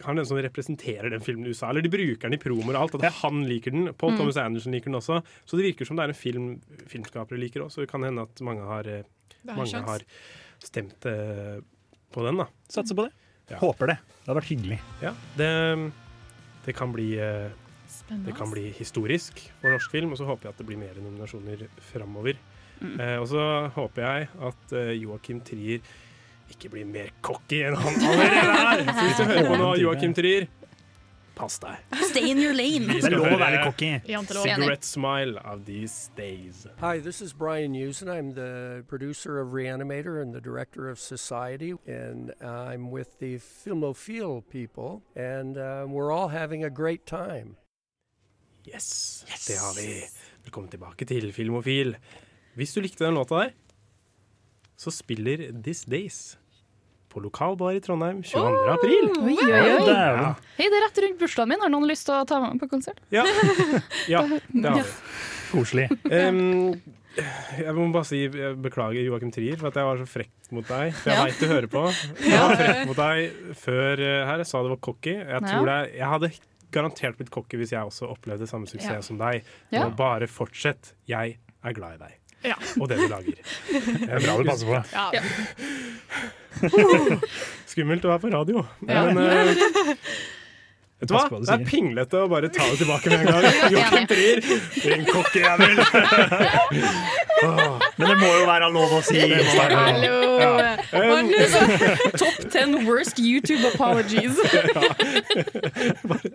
[SPEAKER 3] han er den som representerer den filmen i USA. Eller de bruker den i promoer og alt. At han liker den. Paul
[SPEAKER 2] Mm.
[SPEAKER 3] Thomas Anderson liker den også. Så det virker som det er en film filmskapere liker også. Så det kan hende at mange har, eh, mange har stemt eh, på den, da.
[SPEAKER 4] Satser på det. Håper det. Det hadde vært hyggelig.
[SPEAKER 3] Ja, det, det kan bli eh, Det kan bli historisk for norsk film, og så håper jeg at det blir mer nominasjoner framover.
[SPEAKER 2] Mm.
[SPEAKER 3] Eh, og så håper jeg at eh, Joakim Trier ikke bli mer cocky enn han allerede er. Så hvis du hører på nå, Joakim Trier, pass deg.
[SPEAKER 2] Stay in your lane.
[SPEAKER 3] Vi
[SPEAKER 4] Det er
[SPEAKER 3] skal
[SPEAKER 4] lov å
[SPEAKER 3] høre
[SPEAKER 4] være cocky.
[SPEAKER 3] Cigarette Smile of These Days.
[SPEAKER 15] Hi, this is Brian Usen. I'm the producer of Reanimator and the director of Society, and I'm with the Filmophile people, and uh, we're all having a great time.
[SPEAKER 3] Yes, det har vi. Velkommen tilbake til Filmofil. Hvis du likte den låta der, så spiller This Days på lokalbar i Trondheim 22. april.
[SPEAKER 2] Oi, oi, oi.
[SPEAKER 3] Ja.
[SPEAKER 2] Hei, det er rett rundt bursdagen min. Har noen lyst til å ta med meg på konsert?
[SPEAKER 3] Ja, ja det har vi.
[SPEAKER 4] Koselig.
[SPEAKER 3] Um, jeg må bare si jeg beklager Joakim Trier for at jeg var så frekk mot deg. For jeg
[SPEAKER 2] Ja.
[SPEAKER 3] veit du hører på. Jeg var frekk mot deg før eh, her. Jeg sa det var cocky. Jeg, tror
[SPEAKER 2] Ja.
[SPEAKER 3] det, jeg hadde garantert blitt cocky hvis jeg også opplevde samme suksess
[SPEAKER 2] Ja.
[SPEAKER 3] som deg.
[SPEAKER 2] Ja.
[SPEAKER 3] Og bare fortsett. Jeg er glad i deg.
[SPEAKER 6] Ja.
[SPEAKER 3] Og det du lager.
[SPEAKER 4] Det er bra du passer på.
[SPEAKER 6] Ja.
[SPEAKER 3] Skummelt å være på radio.
[SPEAKER 6] Ja.
[SPEAKER 3] Men uh, vet du hva?
[SPEAKER 4] Hva du
[SPEAKER 3] Det er pinglete å bare ta det tilbake med en gang. Joakim Trier, din kokkejævel!
[SPEAKER 4] Men det må jo være lov å si.
[SPEAKER 6] Hallo!
[SPEAKER 3] Um,
[SPEAKER 2] Top 10 worst YouTube apologies.
[SPEAKER 3] Bare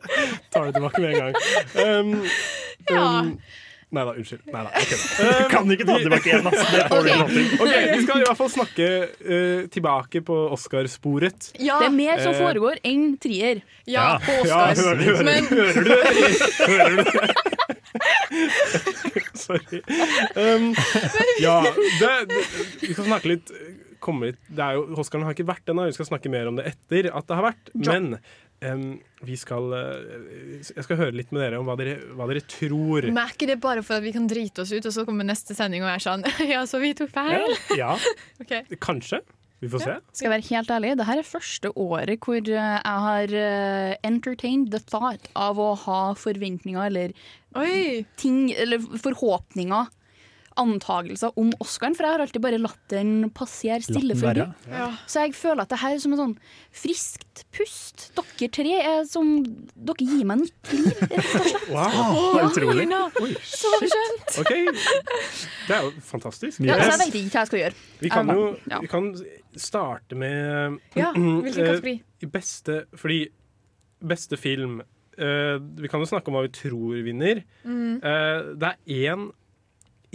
[SPEAKER 3] tar det tilbake med en gang. Um,
[SPEAKER 6] Ja.
[SPEAKER 3] Nei da, unnskyld. Nei da, jeg kødder. Um,
[SPEAKER 4] Kan ikke ta det tilbake igjen, altså. Det får du ikke lov til.
[SPEAKER 3] Ok, Vi skal i hvert fall snakke uh, tilbake på Oscar-sporet.
[SPEAKER 6] Ja.
[SPEAKER 2] Det er mer som
[SPEAKER 3] Eh,
[SPEAKER 2] foregår enn trier.
[SPEAKER 6] Ja, på
[SPEAKER 3] Ja,
[SPEAKER 6] Oscars.
[SPEAKER 3] hører, hører,
[SPEAKER 6] Men
[SPEAKER 3] hører du det? Hører du det? Sorry. Um, ja, det, det, vi skal snakke litt komme litt det er jo, Oscaren har ikke vært ennå, vi skal snakke mer om det etter at det har vært. Men em, vi skal uh, Jeg skal høre litt med dere om hva dere, hva dere tror.
[SPEAKER 6] merker det bare for at vi kan drite oss ut, og så kommer neste sending og er sånn Ja, så vi tok feil?
[SPEAKER 3] Ja,
[SPEAKER 6] Ok.
[SPEAKER 3] kanskje. Vi får se.
[SPEAKER 2] Skal jeg være helt ærlig, det her er første året hvor eh, jeg har eh, entertained the thought av å ha forventninger eller
[SPEAKER 6] Oi!
[SPEAKER 2] ting, eller forhåpninger, antagelser om Oscaren, for jeg har alltid bare latt den passere stille
[SPEAKER 4] for
[SPEAKER 6] Ja.
[SPEAKER 2] Så jeg føler at det her er som en sånn friskt pust. Dere tre er som Dere gir meg nytt liv, rett og slett.
[SPEAKER 3] Wow.
[SPEAKER 4] oh, utrolig.
[SPEAKER 6] Ja,
[SPEAKER 3] Oi,
[SPEAKER 6] så skjønt!
[SPEAKER 3] OK. Det er jo fantastisk.
[SPEAKER 2] Ja, så jeg vet ikke hva jeg skal gjøre.
[SPEAKER 3] Vi kan jo
[SPEAKER 2] Ja.
[SPEAKER 3] vi kan starte med
[SPEAKER 6] Ja, hvilken
[SPEAKER 3] eh,
[SPEAKER 6] kategori?
[SPEAKER 3] beste Fordi beste film Uh, Vi kan jo snakke om hva vi tror vinner.
[SPEAKER 6] Mm.
[SPEAKER 3] Uh, det er én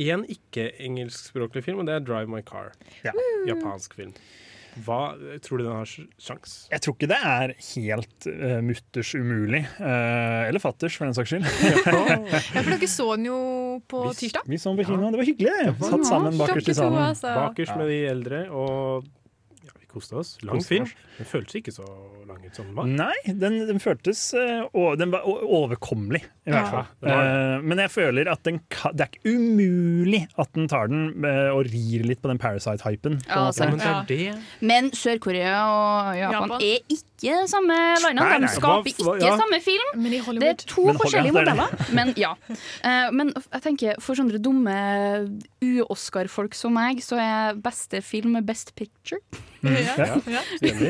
[SPEAKER 3] én ikke-engelskspråklig film, og det er 'Drive My Car'.
[SPEAKER 4] Ja.
[SPEAKER 3] Japansk film. Hva tror du den har sjans?
[SPEAKER 4] Jeg tror ikke det er helt uh, mutters umulig. Uh, eller fatters, for den saks skyld.
[SPEAKER 6] Ja, for dere så den jo på tirsdag.
[SPEAKER 4] Vi så den på kino, det var hyggelig. Satt sammen bakerst i salen.
[SPEAKER 3] Bakerst med de eldre, og ja, koste oss. Lang film. Den føltes ikke så lang ut som den var.
[SPEAKER 4] Nei, den, den føltes eh, Den var overkommelig, i hvert fall.
[SPEAKER 3] Ja. var
[SPEAKER 4] Eh, men jeg føler at den det er ikke umulig at den tar den eh, og rir litt på den Parasite-hypen.
[SPEAKER 2] Ja,
[SPEAKER 3] Men det det.
[SPEAKER 2] Men Sør-Korea og Japan,
[SPEAKER 6] Japan.
[SPEAKER 2] er ikke samme landene.
[SPEAKER 4] Nei, nei.
[SPEAKER 2] De skaper ikke
[SPEAKER 3] ja.
[SPEAKER 2] samme film. Det er to
[SPEAKER 4] Men
[SPEAKER 2] forskjellige
[SPEAKER 4] er
[SPEAKER 2] modeller. Men ja. Eh, men jeg tenker, for sånne dumme u-Oscar-folk som meg, så er beste film Best Picture.
[SPEAKER 6] Ja.
[SPEAKER 3] Ja.
[SPEAKER 6] Ja.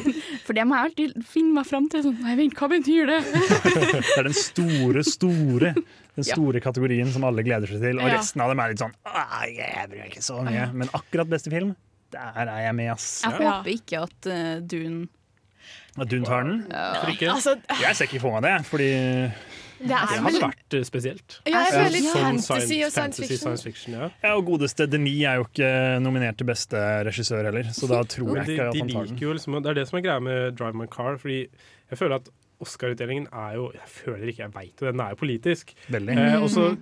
[SPEAKER 2] For det må jeg alltid finne meg fram til. Sånn, Nei, vent, hva betyr det?
[SPEAKER 4] Det er den store, store Den
[SPEAKER 2] Ja.
[SPEAKER 4] store kategorien som alle gleder seg til. Og
[SPEAKER 6] Ja.
[SPEAKER 4] resten av dem er litt sånn «Ah, Jeg bryr meg ikke så mye. Men akkurat beste film, der er jeg med, ass.
[SPEAKER 2] Jeg
[SPEAKER 6] Ja.
[SPEAKER 2] håper ikke at uh, Dune
[SPEAKER 4] At Dune tar den.
[SPEAKER 3] Ikke?
[SPEAKER 6] Altså,
[SPEAKER 4] Jeg ser ikke for meg det, fordi
[SPEAKER 6] det
[SPEAKER 3] Det
[SPEAKER 6] er
[SPEAKER 3] hadde vært eh, spesielt.
[SPEAKER 6] Ja, jeg føler litt
[SPEAKER 3] Sånn
[SPEAKER 6] fantasy og science fiction.
[SPEAKER 3] science fiction ja.
[SPEAKER 4] ja, og godeste Denis er jo ikke nominert til beste regissør heller, så da tror jeg
[SPEAKER 3] de,
[SPEAKER 4] ikke at han tar den.
[SPEAKER 3] liksom, Det er det som er greia med Drive My Car. Fordi jeg føler at Oscar-utdelingen er jo Jeg føler ikke, jeg veit det, den er jo politisk.
[SPEAKER 4] Veldig.
[SPEAKER 3] Eh, også,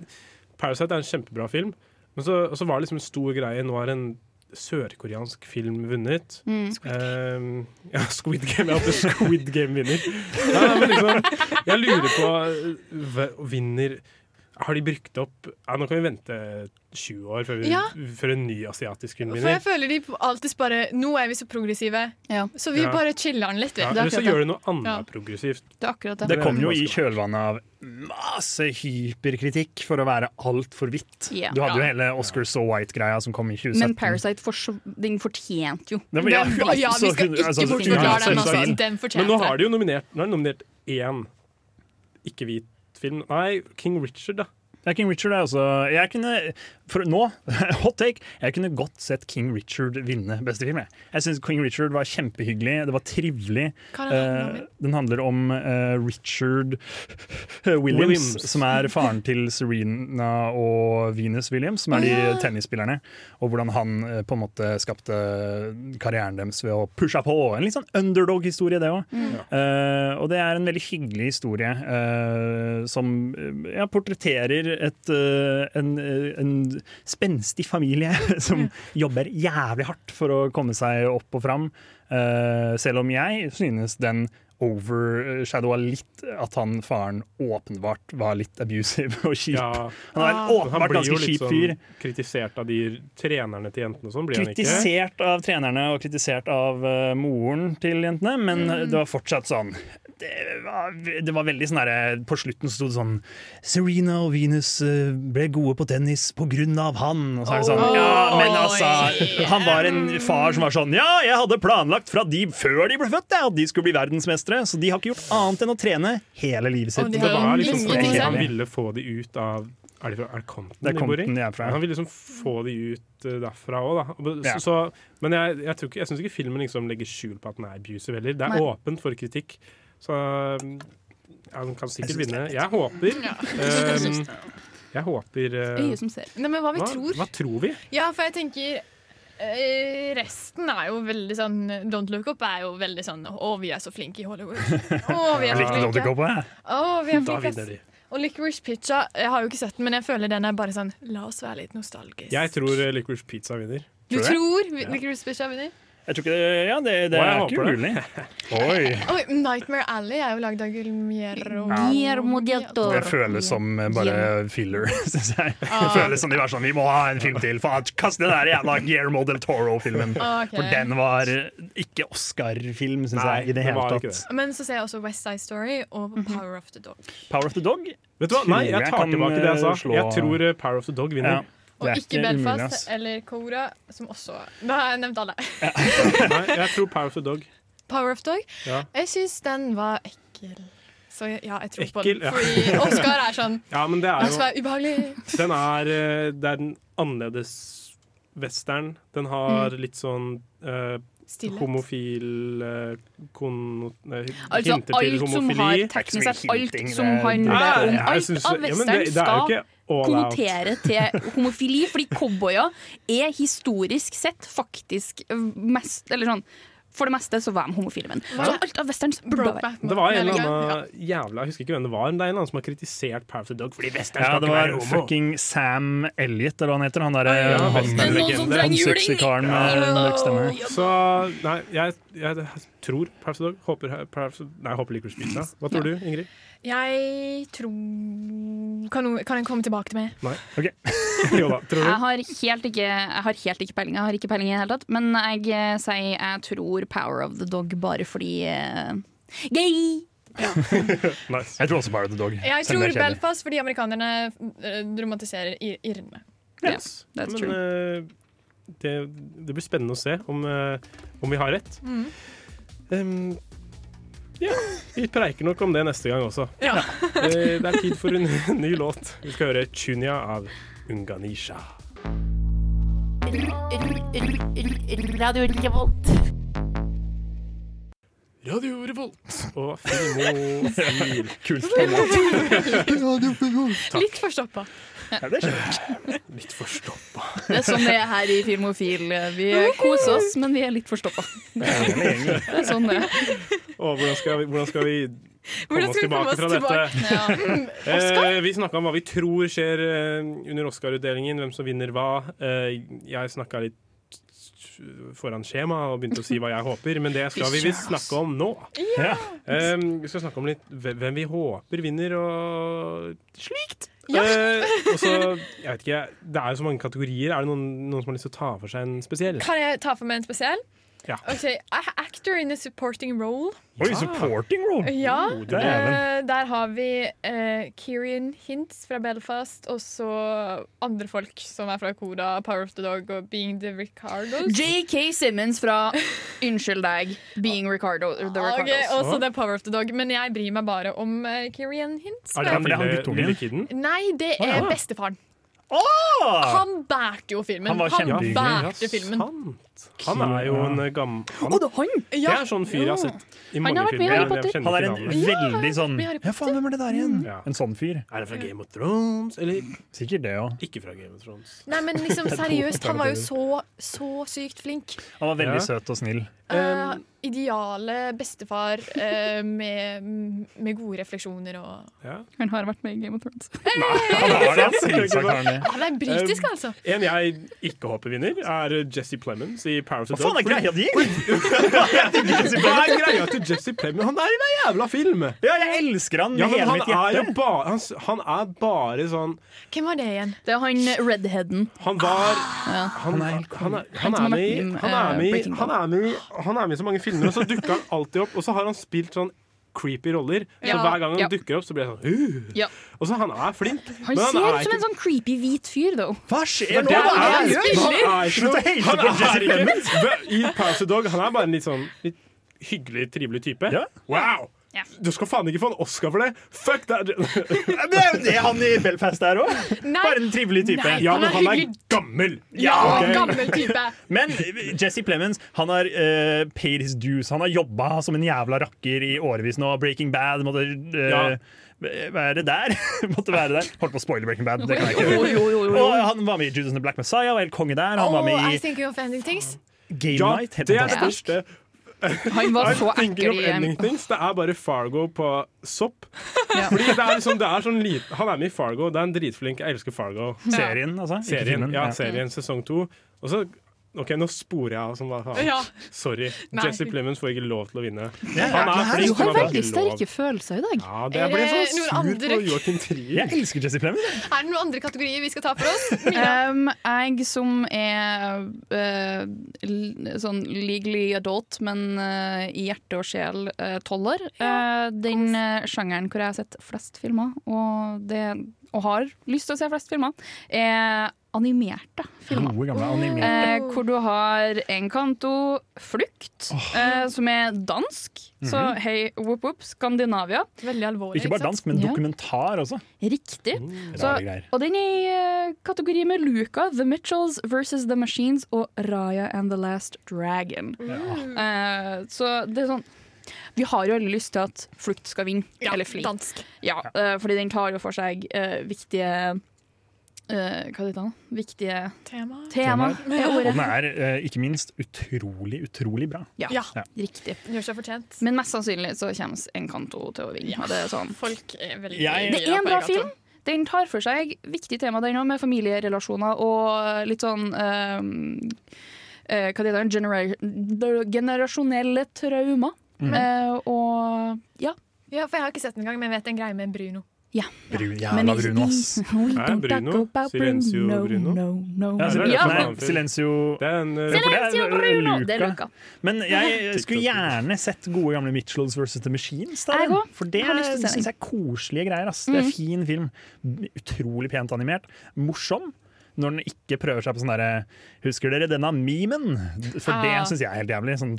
[SPEAKER 3] Parasite er en kjempebra film, men så, var det liksom en stor greie. Nå er en sørkoreansk film vunnet.
[SPEAKER 2] Mm.
[SPEAKER 3] Eh, ja, Squid Game. Ja, Squid Game vinner. Ja, men liksom, jeg lurer på eh, Vinner Har de brukt opp ja, Nå kan vi vente 20 år før, vi,
[SPEAKER 6] Ja.
[SPEAKER 3] før en ny asiatisk film
[SPEAKER 6] For jeg føler de alltid bare Nå er vi så progressive,
[SPEAKER 2] Ja,
[SPEAKER 6] så vi
[SPEAKER 3] Ja.
[SPEAKER 6] bare chiller den litt.
[SPEAKER 3] Ja, eller så
[SPEAKER 2] det.
[SPEAKER 3] gjør du noe annet
[SPEAKER 6] Ja.
[SPEAKER 3] progressivt.
[SPEAKER 2] det er det.
[SPEAKER 4] Det kom jo i kjølvannet av masse hyperkritikk for å være altfor hvitt.
[SPEAKER 2] Yeah.
[SPEAKER 4] Du hadde jo hele Oscar So White-greia som kom i 2017.
[SPEAKER 2] Men Parasite for, den fortjente jo.
[SPEAKER 4] Den, ja,
[SPEAKER 6] ja, vi skal ikke
[SPEAKER 4] altså,
[SPEAKER 6] bortforklare
[SPEAKER 4] ja,
[SPEAKER 6] den. Altså.
[SPEAKER 4] så-
[SPEAKER 6] Den
[SPEAKER 3] Men nå har de jo nominert Nå har de nominert én ikke-hvit film. Nei, King Richard, da.
[SPEAKER 4] Ja, King Richard er også Jeg kunne for Nå, hot take, jeg kunne godt sett King Richard vinne beste film. Jeg, jeg syns King Richard var kjempehyggelig, det var trivelig.
[SPEAKER 6] Hva er det den handler om?
[SPEAKER 4] Eh, den handler om eh, Richard Williams,
[SPEAKER 3] Williams.
[SPEAKER 4] som er faren til Serena og Venus Williams, som er de tennisspillerne. Og hvordan han uh, på en måte skapte karrieren deres ved å pushe på. En litt sånn underdog-historie, det òg. og det er en veldig hyggelig historie eh, som ja, portretterer et, en, en spenstig familie som jobber jævlig hardt for å komme seg opp og fram. Eh, selv om jeg synes den overshadowa litt at han faren åpenbart var litt abusive og kjip.
[SPEAKER 3] Ja.
[SPEAKER 4] Han er en
[SPEAKER 3] Han
[SPEAKER 4] åpenbart
[SPEAKER 3] blir jo
[SPEAKER 4] ganske
[SPEAKER 3] litt
[SPEAKER 4] kjip
[SPEAKER 3] sånn
[SPEAKER 4] fyr.
[SPEAKER 3] kritisert av de trenerne til jentene og sånn, blir han ikke?
[SPEAKER 4] Kritisert av trenerne og kritisert av uh, moren til jentene, men
[SPEAKER 3] Mm.
[SPEAKER 4] det var fortsatt sånn det var, det var veldig sånn der På slutten sto det sånn Serena og Venus eh, ble gode på tennis på grunn av han. Og så er det sånn, ja, men altså Han var en far som var sånn Ja, jeg hadde planlagt fra de før de ble født, at de skulle bli verdensmestere. Så de har ikke gjort annet enn å trene hele livet sitt.
[SPEAKER 3] Det var liksom fordi han ville få de ut av Er det, fra, er det Compton
[SPEAKER 4] Det er
[SPEAKER 3] de bor i?
[SPEAKER 4] Compton de er fra.
[SPEAKER 3] Han ville liksom få de ut eh, derfra òg, da. Så,
[SPEAKER 4] Ja.
[SPEAKER 3] så, men jeg, jeg, tror ikke- jeg syns ikke filmen liksom legger skjul på at den er abusive heller. Det er
[SPEAKER 6] Nei.
[SPEAKER 3] åpent for kritikk. Så mm, ja, kan sikkert
[SPEAKER 6] Jeg
[SPEAKER 3] vinne. Jeg håper
[SPEAKER 6] Ja.
[SPEAKER 3] ehm, Jeg håper eh,
[SPEAKER 6] Øyet som ser. Nei, men hva vi tror.
[SPEAKER 3] Hva tror vi?
[SPEAKER 6] Ja, for jeg tenker eh, Resten er jo veldig sånn Don't Look Up er jo veldig sånn Å, vi er så flinke i Hollywood. Å, vi er så
[SPEAKER 4] Jeg likte Don't. Look Up, jeg.
[SPEAKER 6] Vi er
[SPEAKER 3] Da
[SPEAKER 6] flinke,
[SPEAKER 3] vinner de.
[SPEAKER 6] Og Licorice Pizza, jeg har jo ikke sett den, men jeg føler den er bare sånn La oss være litt nostalgisk.
[SPEAKER 3] Jeg tror Licorice Pizza vinner.
[SPEAKER 6] Du tror Licorice Pizza vinner?
[SPEAKER 4] Jeg tror ikke det, ja, det, det er ikke umulig. Oi.
[SPEAKER 6] Oi, Nightmare Alley er jo lagd av Guillermo
[SPEAKER 4] Det føles som eh, bare filler, syns jeg. Det
[SPEAKER 6] Ah.
[SPEAKER 4] føles som de var sånn Vi må ha en film til! Faen, kast den der jævla Guillermo del Toro-filmen!
[SPEAKER 6] Okay.
[SPEAKER 4] For den var eh, ikke Oscar-film, syns jeg, i det hele tatt.
[SPEAKER 6] Men så ser jeg også West Side Story og
[SPEAKER 3] Mhm.
[SPEAKER 6] Power of the Dog.
[SPEAKER 4] Power of the Dog?
[SPEAKER 3] Vet du hva? Nei, jeg tar tilbake det jeg sa.
[SPEAKER 4] eh,
[SPEAKER 3] Jeg tror uh, Power of the Dog vinner.
[SPEAKER 4] Ja.
[SPEAKER 6] Og ikke
[SPEAKER 4] ikke
[SPEAKER 6] Belfast eller Cora, som også Da har jeg nevnt alle.
[SPEAKER 3] Nei, jeg tror Power of the Dog.
[SPEAKER 6] Power of Dog.
[SPEAKER 3] Ja.
[SPEAKER 6] Jeg syns den var ekkel. Så ja, jeg tror på den. Fordi Oscar er sånn
[SPEAKER 3] Ja, men det er jo
[SPEAKER 6] være ubehagelig.
[SPEAKER 3] Den er, eh, det er den annerledes western. Den har litt sånn eh,
[SPEAKER 6] Stillhet.
[SPEAKER 3] homofil eh,
[SPEAKER 2] Altså
[SPEAKER 3] hinter til homofili.
[SPEAKER 2] har teknisk sett alt som handler om alt
[SPEAKER 3] synes-
[SPEAKER 2] av
[SPEAKER 3] ja,
[SPEAKER 2] western
[SPEAKER 3] det- det er
[SPEAKER 2] skal konnotere til homofili, fordi cowboyer er historisk sett faktisk mest Eller sånn for det meste så var de homofile menn. Så alt av westerns burde være
[SPEAKER 3] Det var en eller annen jævla Jeg husker ikke hvem det var, men det er en annen som har kritisert Power of the Dog fordi westerns
[SPEAKER 4] Ja,
[SPEAKER 3] skal
[SPEAKER 4] det
[SPEAKER 3] ikke
[SPEAKER 4] var
[SPEAKER 3] være homo.
[SPEAKER 4] fucking Sam Elliot, eller hva han heter. Han derre
[SPEAKER 3] Ja,
[SPEAKER 4] han,
[SPEAKER 3] westernlegende.
[SPEAKER 4] han sexy karen med mørk stemme.
[SPEAKER 3] Så nei, jeg, jeg tror Paradise Dog. Håper, Paradise, nei, håper Licorice Pizza. Hva tror du, Ingrid?
[SPEAKER 6] Jeg tror Kan, kan jeg komme tilbake til meg?
[SPEAKER 3] Nei. jo da, tror
[SPEAKER 2] Jeg har helt ikke, jeg har helt ikke peiling. Jeg har ikke peiling i det hele tatt. Men jeg eh, sier jeg tror Power of the Dog bare fordi eh, Gay!
[SPEAKER 4] Jeg tror også Power of the Dog.
[SPEAKER 6] Jeg tror. Belfast fordi amerikanerne eh, dramatiserer ir- irrene.
[SPEAKER 3] Yes.
[SPEAKER 2] that's
[SPEAKER 3] Men eh, det, det blir spennende å se om, uh, om vi har rett.
[SPEAKER 6] Mm.
[SPEAKER 3] Um, ja, vi preiker nok om det neste gang også.
[SPEAKER 6] Ja.
[SPEAKER 3] Eh, det er tid for en ny låt. Vi skal høre 'Chunya' av Unganisha.
[SPEAKER 14] Radio Revolt.
[SPEAKER 3] Radio Revolt og Filmofil.
[SPEAKER 4] Kult
[SPEAKER 6] Litt forstoppa.
[SPEAKER 3] Litt forstoppa.
[SPEAKER 2] Det er sånn det er her i Filmofil. Vi koser oss, men vi er litt forstoppa. Det er sånn det er.
[SPEAKER 3] Og hvordan skal vi, hvordan skal vi komme oss tilbake
[SPEAKER 2] oss
[SPEAKER 3] fra dette?
[SPEAKER 2] Ja. Mm,
[SPEAKER 3] Eh, vi snakka om hva vi tror skjer eh, under Oscar-utdelingen, hvem som vinner hva. Eh, jeg snakka litt foran skjema og begynte å si hva jeg håper, men det skal vi visst snakke om nå.
[SPEAKER 4] Ja.
[SPEAKER 3] Um, vi skal snakke om litt hvem vi håper vinner, og slikt.
[SPEAKER 6] Ja.
[SPEAKER 3] Uh, også, jeg vet ikke, Det er jo så mange kategorier. Er det noen, noen som har lyst til å ta for seg en spesiell?
[SPEAKER 6] Kan jeg ta for meg en spesiell?
[SPEAKER 3] Ja.
[SPEAKER 6] Ok, Actor in a supporting role.
[SPEAKER 4] Oi, supporting role!
[SPEAKER 6] Ja,
[SPEAKER 4] Oh,
[SPEAKER 6] eh, der har vi uh, Kieran Hintz fra Belfast, og så andre folk som er fra Koda, Power of the Dog og Being the Ricardos.
[SPEAKER 2] JK Simmons fra Unnskyld deg, Being Ricardo. The Ricardos.
[SPEAKER 6] Okay, også det er Power of the Dog, men jeg bryr meg bare om uh, Kieran Hintz.
[SPEAKER 3] Er det han
[SPEAKER 4] han
[SPEAKER 3] lille,
[SPEAKER 4] guttungen?
[SPEAKER 3] lille kiden?
[SPEAKER 6] Nei, det
[SPEAKER 3] er
[SPEAKER 6] er
[SPEAKER 3] ja.
[SPEAKER 6] bestefaren.
[SPEAKER 4] Oh!
[SPEAKER 6] Han bærte jo filmen.
[SPEAKER 4] Han var han
[SPEAKER 6] bærte filmen.
[SPEAKER 3] Sant. Han er jo en gammel han,
[SPEAKER 2] det er han!
[SPEAKER 3] Det er sånn fyr jeg har sett i
[SPEAKER 2] Han
[SPEAKER 3] mange
[SPEAKER 2] i
[SPEAKER 3] filmer. Kjenner
[SPEAKER 4] Han er en veldig sånn Ja, faen, hvem er det der igjen?
[SPEAKER 3] Ja.
[SPEAKER 4] En sånn fyr.
[SPEAKER 3] Er det fra Game of Thrones? Eller
[SPEAKER 4] Sikkert det ja.
[SPEAKER 3] ikke fra Game of Thrones?
[SPEAKER 6] Nei, men liksom
[SPEAKER 4] Det er
[SPEAKER 6] seriøst, han var jo så, så sykt flink.
[SPEAKER 4] Han var veldig
[SPEAKER 3] Ja.
[SPEAKER 4] søt og snill.
[SPEAKER 6] Uh, ideale bestefar uh, med, med gode refleksjoner og
[SPEAKER 2] Han har vært med i Game of Thrones.
[SPEAKER 3] Han har det, han.
[SPEAKER 6] Han er britisk, altså.
[SPEAKER 3] En jeg ikke håper vinner, er Jesse Plemons i Power of the
[SPEAKER 4] Hva faen er greia di?
[SPEAKER 3] Hva er greia til Jesse Plemons? Han er i hver jævla film!
[SPEAKER 4] Ja, jeg elsker han med
[SPEAKER 3] Ja, men
[SPEAKER 4] hele
[SPEAKER 3] han
[SPEAKER 4] mitt
[SPEAKER 3] er
[SPEAKER 4] hjerte.
[SPEAKER 3] ba, han, han er bare sånn
[SPEAKER 6] Hvem var det igjen?
[SPEAKER 2] Det er han redheaden.
[SPEAKER 3] Han var er, er er
[SPEAKER 2] eh,
[SPEAKER 3] er han er med i så mange filmer, og så dukker han alltid opp. Og så har han spilt sånn creepy roller. Så hver gang han
[SPEAKER 2] Ja.
[SPEAKER 3] dukker opp, så blir jeg sånn uh.
[SPEAKER 2] Ja.
[SPEAKER 3] Og så han er flink.
[SPEAKER 2] Han
[SPEAKER 3] men
[SPEAKER 2] ser
[SPEAKER 3] er
[SPEAKER 2] ut som
[SPEAKER 3] ikke-
[SPEAKER 2] en sånn creepy hvit fyr, though.
[SPEAKER 4] Hva skjer
[SPEAKER 3] er
[SPEAKER 4] nå?
[SPEAKER 3] han
[SPEAKER 4] det han gjør?
[SPEAKER 3] Han er ikke
[SPEAKER 4] Slutt å
[SPEAKER 3] noe-
[SPEAKER 4] hate
[SPEAKER 3] han
[SPEAKER 4] på Jesse
[SPEAKER 3] ikke- I Power Dog han er bare en litt sånn litt hyggelig, trivelig type. Wow! Du skal faen ikke få en Oscar for det! Fuck that!
[SPEAKER 4] Det er jo det han i Belfast er òg. Bare en trivelig type.
[SPEAKER 6] Nei,
[SPEAKER 3] Ja,
[SPEAKER 6] han
[SPEAKER 3] men
[SPEAKER 6] er
[SPEAKER 3] han er gammel!
[SPEAKER 6] Ja,
[SPEAKER 3] okay.
[SPEAKER 6] gammel type.
[SPEAKER 4] Men Jesse Plemons han har uh, paid his dues. Han har jobba som en jævla rakker i årevis nå. Breaking Bad måtte Uh,
[SPEAKER 3] Ja.
[SPEAKER 4] være der. måtte være der. Holdt på å spoile Breaking Bad. Det kan jeg ikke. Og han var med i Judas and the Black Messiah, og helt konge der. Han var
[SPEAKER 6] Oh,
[SPEAKER 4] med
[SPEAKER 6] I
[SPEAKER 4] i
[SPEAKER 6] think You're ending things.
[SPEAKER 4] Game
[SPEAKER 3] Ja,
[SPEAKER 4] Night.
[SPEAKER 3] Det er det verste.
[SPEAKER 2] Han var så ekkel i
[SPEAKER 3] things. Det er bare Fargo på sopp. Fordi det er liksom, det er sånn lit, Han er med i Fargo. Det er en dritflink. Jeg elsker Fargo.
[SPEAKER 4] Serien, altså?
[SPEAKER 3] Serien, ja,
[SPEAKER 4] ja.
[SPEAKER 3] serien sesong to. Og så OK, nå sporer jeg av som hva faen.
[SPEAKER 6] Ja.
[SPEAKER 3] Sorry.
[SPEAKER 6] Nei.
[SPEAKER 3] Jesse Plemons får ikke lov til å vinne.
[SPEAKER 4] Ja,
[SPEAKER 3] Han er flink,
[SPEAKER 2] Du har
[SPEAKER 3] men han får
[SPEAKER 2] veldig sterke følelser i dag.
[SPEAKER 3] Ja, det
[SPEAKER 6] Er
[SPEAKER 3] jeg blir
[SPEAKER 6] det
[SPEAKER 3] så
[SPEAKER 6] noen
[SPEAKER 3] sur
[SPEAKER 6] andre-
[SPEAKER 3] på Joachim Trier.
[SPEAKER 4] Jeg elsker Jesse Plemons.
[SPEAKER 6] Er det noen andre kategorier vi skal ta for oss?
[SPEAKER 2] Um, jeg som er uh, sånn legally adult, men uh, i hjerte og sjel uh, toller. eh, den eh, sjangeren hvor jeg har sett flest filmer, og, det, og har lyst til å se flest filmer, er animerte filmer.
[SPEAKER 4] Gode, gamle animerte.
[SPEAKER 2] Eh, hvor du har Encanto, Flukt, eh, som er dansk. Så
[SPEAKER 4] Mhm.
[SPEAKER 2] hei, whoop whoop, Skandinavia.
[SPEAKER 6] Veldig alvorlig.
[SPEAKER 4] Ikke bare dansk, men
[SPEAKER 2] Ja.
[SPEAKER 4] dokumentar også.
[SPEAKER 2] Riktig. Så, og den er i eh, kategori med Luca, The Mitchells versus The Machines og Raya and the Last Dragon. Eh, så det er sånn Vi har jo alle lyst til at Flukt skal vinne.
[SPEAKER 6] Ja,
[SPEAKER 2] eller Flee.
[SPEAKER 6] dansk.
[SPEAKER 2] Ja, eh, fordi den tar jo for seg eh, viktige Uh, Hva heter det? Viktige
[SPEAKER 6] Tema.
[SPEAKER 2] tema.
[SPEAKER 4] Temaer.
[SPEAKER 2] er
[SPEAKER 4] Og den er uh, ikke minst utrolig, utrolig bra.
[SPEAKER 2] Ja,
[SPEAKER 6] Ja.
[SPEAKER 2] riktig.
[SPEAKER 6] Gjør seg fortjent.
[SPEAKER 2] Men mest sannsynlig så kommer Encanto til å vinne. Ja. Det er sånn
[SPEAKER 6] Folk er veldig
[SPEAKER 4] Jeg-
[SPEAKER 2] Det er en bra film. Den tar for seg viktige tema, den òg, med familierelasjoner og litt sånn ehm, uh, Hva heter det? Generasjonelle traumer.
[SPEAKER 4] Mm.
[SPEAKER 2] Uh, og ja.
[SPEAKER 6] Ja, for jeg har ikke sett den engang, men jeg vet en greie med Bruno.
[SPEAKER 2] ja.
[SPEAKER 4] Brun, jævla Bruno, ass.
[SPEAKER 3] Er Bruno? Silencio Bruno?
[SPEAKER 2] No, no,
[SPEAKER 4] Ja,
[SPEAKER 2] no. Ja.
[SPEAKER 4] nei, Silencio
[SPEAKER 3] Det er en eh,
[SPEAKER 4] for det er,
[SPEAKER 2] Bruno! Luka. Det er
[SPEAKER 4] Luca. Men jeg skulle gjerne sett gode gamle Mitchells versus The Machines. Der, for det syns jeg er koselige greier. Ass. Det er
[SPEAKER 2] Mhm.
[SPEAKER 4] fin film. Utrolig pent animert. Morsom. Når den ikke prøver seg på sånn derre Husker dere denne memen? For
[SPEAKER 2] Ah.
[SPEAKER 4] det syns jeg er helt jævlig. Sånn